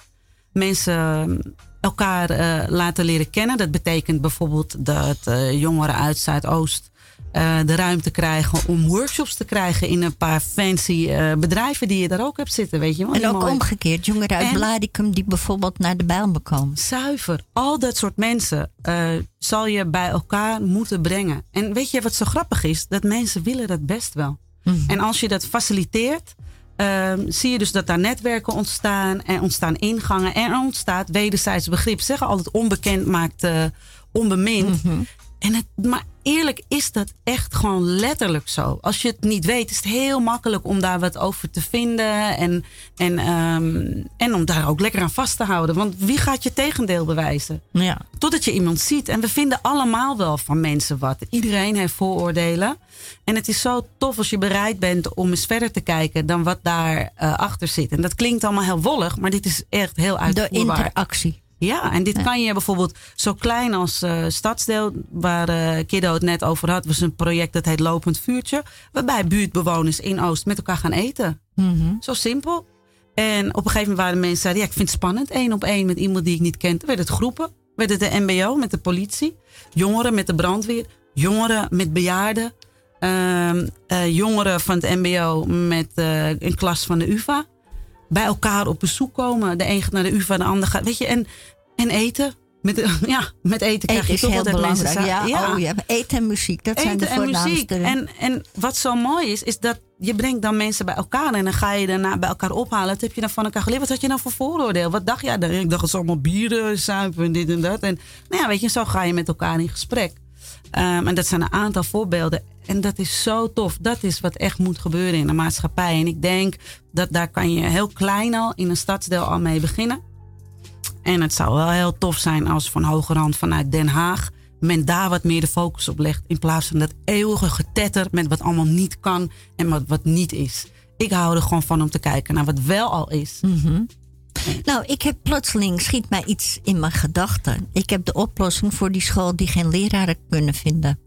Mensen ehm, elkaar eh, laten leren kennen. Dat betekent bijvoorbeeld dat eh, jongeren uit Zuidoost eh, de ruimte krijgen om workshops te krijgen in een paar fancy eh, bedrijven die je daar ook hebt zitten. Weet je wel? En ook mooi- omgekeerd, jongeren uit En- Blaricum die bijvoorbeeld naar de Bijl komen. Zuiver. Al dat soort mensen eh, zal je bij elkaar moeten brengen. En weet je wat zo grappig is? Dat mensen willen dat best wel. En als je dat faciliteert, ehm, zie je dus dat daar netwerken ontstaan. En ontstaan ingangen. En er ontstaat wederzijds begrip. Ze Zeggen altijd onbekend maakt onbemind. En het, maar eerlijk is dat echt gewoon letterlijk zo. Als je het niet weet, is het heel makkelijk om daar wat over te vinden. En, en, ehm, en om daar ook lekker aan vast te houden. Want wie gaat je tegendeel bewijzen? Ja. Totdat je iemand ziet. En we vinden allemaal wel van mensen wat. Iedereen heeft vooroordelen. En het is zo tof als je bereid bent om eens verder te kijken dan wat daar eh, achter zit. En dat klinkt allemaal heel wollig, maar dit is echt heel De uitvoerbaar. interactie. Ja, en dit kan je bijvoorbeeld zo klein als eh, Stadsdeel, waar eh Kiddo het net over had, was een project dat heet Lopend Vuurtje. Waarbij buurtbewoners in Oost met elkaar gaan eten. Zo simpel. En op een gegeven moment waren de mensen zeiden, ja, ik vind het spannend, één op één met iemand die ik niet ken. Toen werd het groepen, werd het de MBO met de politie, jongeren met de brandweer, jongeren met bejaarden, ehm, eh, jongeren van het MBO met een klas van de UVA. Bij elkaar op bezoek komen. De een gaat naar de UVA, de ander gaat. Weet je, en, en eten. Met, ja, met eten krijg Eten je toch altijd mensen belangrijk. samen. Ja, Oh, ja. Eten en muziek, dat zijn de en muziek. En, en wat zo mooi is, is dat je brengt dan mensen bij elkaar. En dan ga je daarna bij elkaar ophalen. Wat heb je dan van elkaar geleerd? Wat had je nou voor vooroordeel? Wat dacht je? Ja, ik dacht het is allemaal bieren, zuipen en dit en dat. En nou ja, weet je, zo ga je met elkaar in gesprek. Ehm, en dat zijn een aantal voorbeelden. En dat is zo tof. Dat is wat echt moet gebeuren in de maatschappij. En ik denk dat daar kan je heel klein al in een stadsdeel al mee beginnen. En het zou wel heel tof zijn als van hogerhand vanuit Den Haag men daar wat meer de focus op legt. In plaats van dat eeuwige getetter met wat allemaal niet kan en wat, wat niet is. Ik hou er gewoon van om te kijken naar wat wel al is. Nou, ik heb plotseling, schiet mij iets in mijn gedachten. Ik heb de oplossing voor die school die geen leraren kunnen vinden.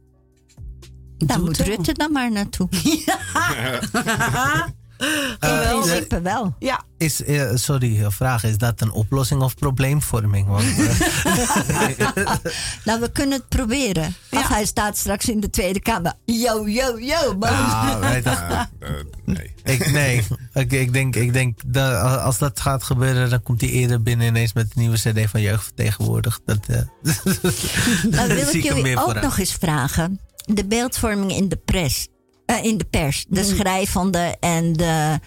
Daar moet. Rutte dan maar naartoe. In principe wel. Ja, Is, eh, sorry, een vraag. Is dat een oplossing of probleemvorming? Want, eh, Nou, we kunnen het proberen. Of hij staat straks in de Tweede Kamer. Yo, yo, yo. Maar ah, Eh, eh, nee. ik, nee, ik, ik denk, ik denk dat als dat gaat gebeuren, dan komt hij eerder binnen ineens met de nieuwe CD van Jeugdvertegenwoordigd. Dat, eh, Dan wil ik jullie ook vooruit. nog eens vragen. De beeldvorming in de, pres, eh, in de pers. De schrijvende en de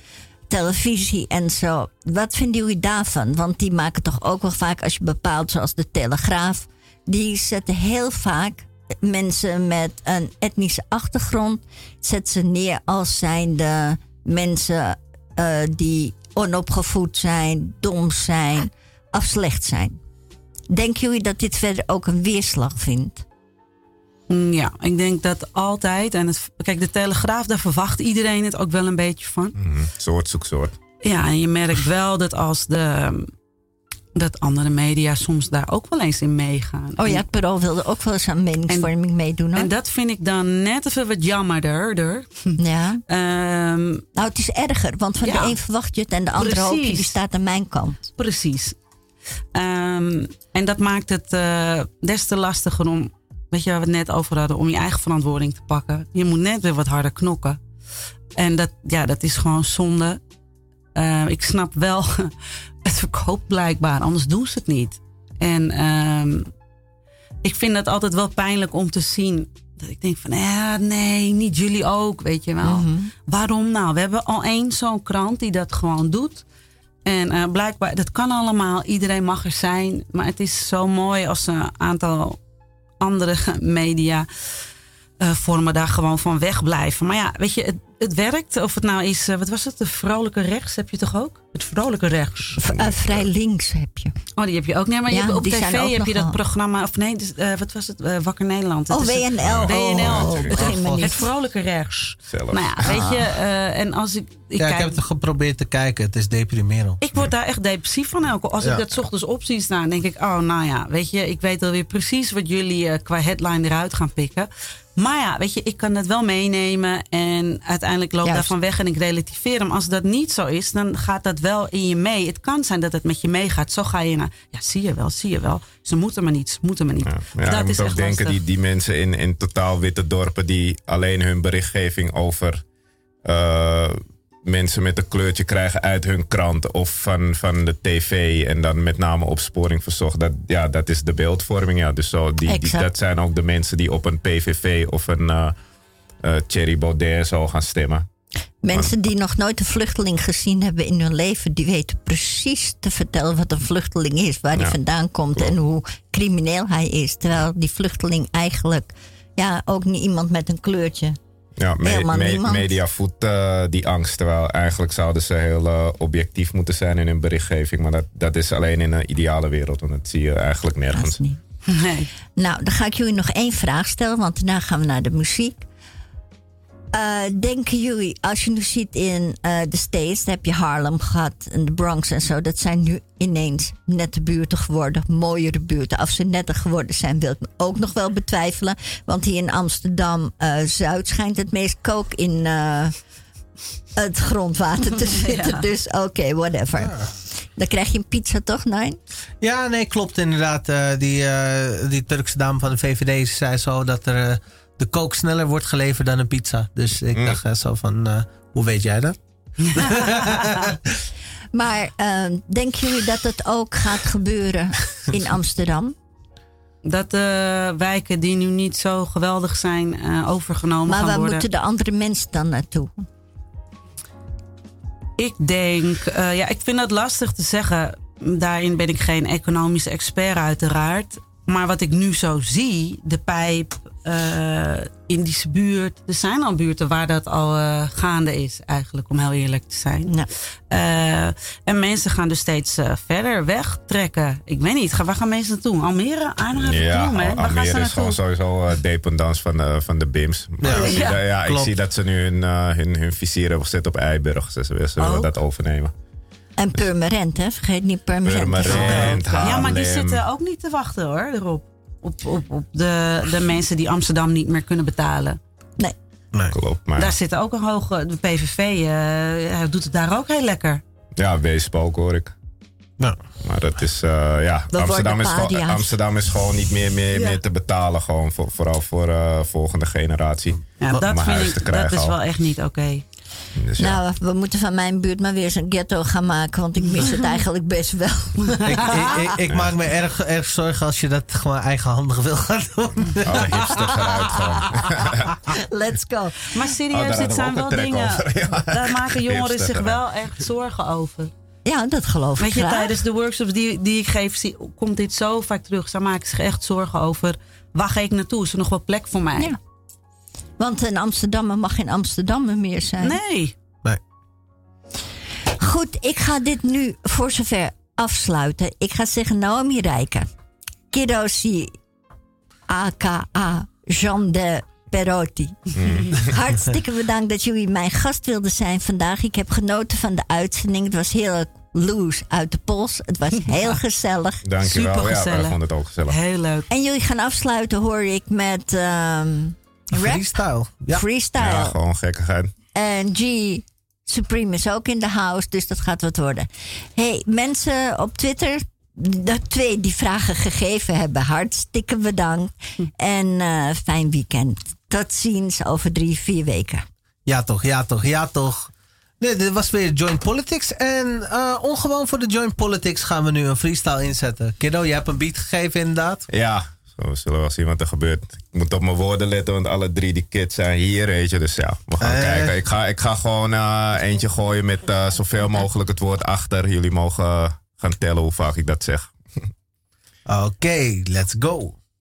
televisie en zo. Wat vinden jullie daarvan? Want die maken toch ook wel vaak, als je bepaalt, zoals de Telegraaf... die zetten heel vaak mensen met een etnische achtergrond... zetten ze neer als zijnde mensen eh, die onopgevoed zijn, dom zijn, of slecht zijn. Denken jullie dat dit verder ook een weerslag vindt? Mm, ja, ik denk dat altijd. En het, kijk, de Telegraaf, daar verwacht iedereen het ook wel een beetje van. Mhm. Soort zoek soort. Ja, en je merkt wel dat als de. dat andere media soms daar ook wel eens in meegaan. Oh ja, het wilde ook wel eens aan meningsvorming meedoen hoor. En dat vind ik dan net even wat jammerder. ja. Ehm, Nou, het is erger, want van Ja. de een verwacht je het en de andere hoop je, die staat aan mijn kant. precies. Ehm, en dat maakt het eh, des te lastiger om, weet je waar we het net over hadden, om je eigen verantwoording te pakken. Je moet net weer wat harder knokken. En dat, ja, dat is gewoon zonde. Eh, ik snap wel, het verkoopt blijkbaar, anders doen ze het niet. En ehm, ik vind het altijd wel pijnlijk om te zien. Dat ik denk van, ja, nee, niet jullie ook, weet je wel. Waarom nou? We hebben al één zo'n krant die dat gewoon doet. En eh, blijkbaar, dat kan allemaal. Iedereen mag er zijn. Maar het is zo mooi als een aantal andere media eh, vormen daar gewoon van wegblijven. Maar ja, weet je, het, het werkt. Of het nou is, eh, wat was het? De vrolijke rechts heb je toch ook? Het vrolijke rechts. V- eh, vrij links heb je. Oh, die heb je ook. Nee, maar je hebt op die zijn tv ook heb je dat programma. Of nee, dus, eh, wat was het? Eh, Wakker Nederland. Het Oh, is het- WNL. WNL. Oh, Het niet. vrolijke rechts. Zelfs. Nou ja, weet je. eh, en als ik. ik ja, ik kijk, heb het geprobeerd te kijken. Het is deprimerend. ik word daar echt depressief van. Elke. Als Ja. ik dat 's ochtends op zie staan, denk ik, oh nou ja, weet je, ik weet alweer precies wat jullie qua headline eruit gaan pikken. Maar ja, weet je, ik kan het wel meenemen en uiteindelijk loop Juist. daarvan weg en ik relativeer hem. Als dat niet zo is, dan gaat dat wel in je mee. Het kan zijn dat het met je meegaat. Zo ga je naar, ja, zie je wel, zie je wel. Ze moeten maar niet, ze moeten maar niet. Ja, maar ja, dat je is moet ook echt denken, lastig. die, die mensen in, in totaal witte dorpen die alleen hun berichtgeving over eh, mensen met een kleurtje krijgen uit hun krant of van, van de tv en dan met name opsporing verzocht. Dat, ja, dat is de beeldvorming. Ja. Dus zo, die, die, dat zijn ook de mensen die op een PVV of een eh eh, Thierry Baudet zo gaan stemmen. Mensen die nog nooit een vluchteling gezien hebben in hun leven, die weten precies te vertellen wat een vluchteling is, waar hij Ja, vandaan komt en hoe crimineel hij is. Terwijl die vluchteling eigenlijk ja, ook niet iemand met een kleurtje. Ja, me, me- media voedt eh, die angst. Terwijl eigenlijk zouden ze heel eh, objectief moeten zijn in hun berichtgeving. Maar dat, dat is alleen in een ideale wereld. Want dat zie je eigenlijk Dat nergens. is niet. Nee. Nou, dan ga ik jullie nog één vraag stellen, want daarna gaan we naar de muziek. Eh, denken jullie, als je nu ziet in eh, de States, dan heb je Harlem gehad en de Bronx en zo, dat zijn nu ineens nette buurten geworden, mooiere buurten. Of ze netter geworden zijn, wil ik ook nog wel betwijfelen. Want hier in Amsterdam eh, Zuid schijnt het meest kook in eh, het grondwater te zitten. Ja. Dus oké, whatever. Dan krijg je een pizza toch, nee? Ja, nee, klopt inderdaad. Eh, die, eh, die Turkse dame van de VVD zei zo dat er eh, de kook sneller wordt geleverd dan een pizza. Dus ik Mm. dacht eh, zo van, eh, hoe weet jij dat? Maar eh, denken jullie dat het ook gaat gebeuren in Amsterdam? Dat de wijken die nu niet zo geweldig zijn eh, overgenomen Maar gaan waar worden. moeten de andere mensen dan naartoe? Ik denk, eh, ja, ik vind dat lastig te zeggen. Daarin ben ik geen economische expert, uiteraard. Maar wat ik nu zo zie, de pijp, eh Indische buurt. Er zijn al buurten waar dat al eh, gaande is, eigenlijk, om heel eerlijk te zijn. Ja. Eh, en mensen gaan dus steeds verder wegtrekken. Ik weet niet, waar gaan mensen naartoe? Almere? Arnhem? Ja, Waar gaan ze Almere is gewoon sowieso uh, dependance van de, van de BIMS. Maar Ja. ik zie Ja, dat- ja, ik klopt. zie dat ze nu hun, eh, hun, hun vizier hebben gezet op Eiburg. Dus ze, ze willen dat overnemen. En Purmerend, hè? Vergeet niet Purmerend. Purmerend, Ja, maar die zitten ook niet te wachten hoor, erop. Op, op, op de, de mensen die Amsterdam niet meer kunnen betalen. Nee. Nee. Klopt, maar Daar zit ook een hoge. De PVV eh, hij doet het daar ook heel lekker. ja, Weesp ook hoor ik. Nou, Maar dat is, eh, ja, Dat Amsterdam is, gewoon. Amsterdam is gewoon niet meer, meer, Ja. meer te betalen. Gewoon voor, vooral voor uh, volgende generatie. Ja, Om dat vind huis ik. te krijgen Dat is al. wel echt niet oké. Dus ja. Nou, we moeten van mijn buurt maar weer eens een ghetto gaan maken, want ik mis het eigenlijk best wel. ik, ik, ik, ik maak me erg, erg zorgen als je dat gewoon eigenhandig wil gaan doen. Hipsters eruit gewoon. Let's go. Maar Oh, serieus, dit we zijn ook wel dingen. over, ja. Daar maken jongeren Hipster zich eruit. wel echt zorgen over. Ja, dat geloof ik Weet je, graag. tijdens de workshops die, die ik geef, zie, komt dit zo vaak terug. Ze maken zich echt zorgen over. Waar ga ik naartoe? Is er nog wel plek voor mij? Ja. Want een Amsterdammer mag geen Amsterdammer meer zijn. Nee. Goed, ik ga dit nu voor zover afsluiten. Ik ga zeggen Naomi Rijken. Kiroshi aka Jean de Perotti. Hartstikke bedankt dat jullie mijn gast wilden zijn vandaag. Ik heb genoten van de uitzending. Het was heel loose uit de pols. Het was heel gezellig. Dankjewel. Ja, wij Supergezellig. vonden het ook gezellig. Heel leuk. En jullie gaan afsluiten, hoor ik, met ehm, rap, Freestyle. Ja. freestyle. Ja, gewoon gekkigheid. En G Supreme is ook in de house, dus dat gaat wat worden. hey, mensen op Twitter, de twee die vragen gegeven hebben, hartstikke bedankt. En eh, fijn weekend. Tot ziens over drie, vier weken. Ja toch, ja toch, ja toch. Nee, dit was weer Joint Politics. En eh, ongewoon voor de Joint Politics gaan we nu een freestyle inzetten. Kiddo, je hebt een beat gegeven inderdaad. Ja, zo we zullen wel zien wat er gebeurt. Ik moet op mijn woorden letten, want alle drie die kids zijn hier, weet je. Dus ja, we gaan Eh. kijken. Ik ga, ik ga gewoon eh, eentje gooien met eh, zoveel mogelijk het woord achter. Jullie mogen gaan tellen hoe vaak ik dat zeg. Oké, let's go.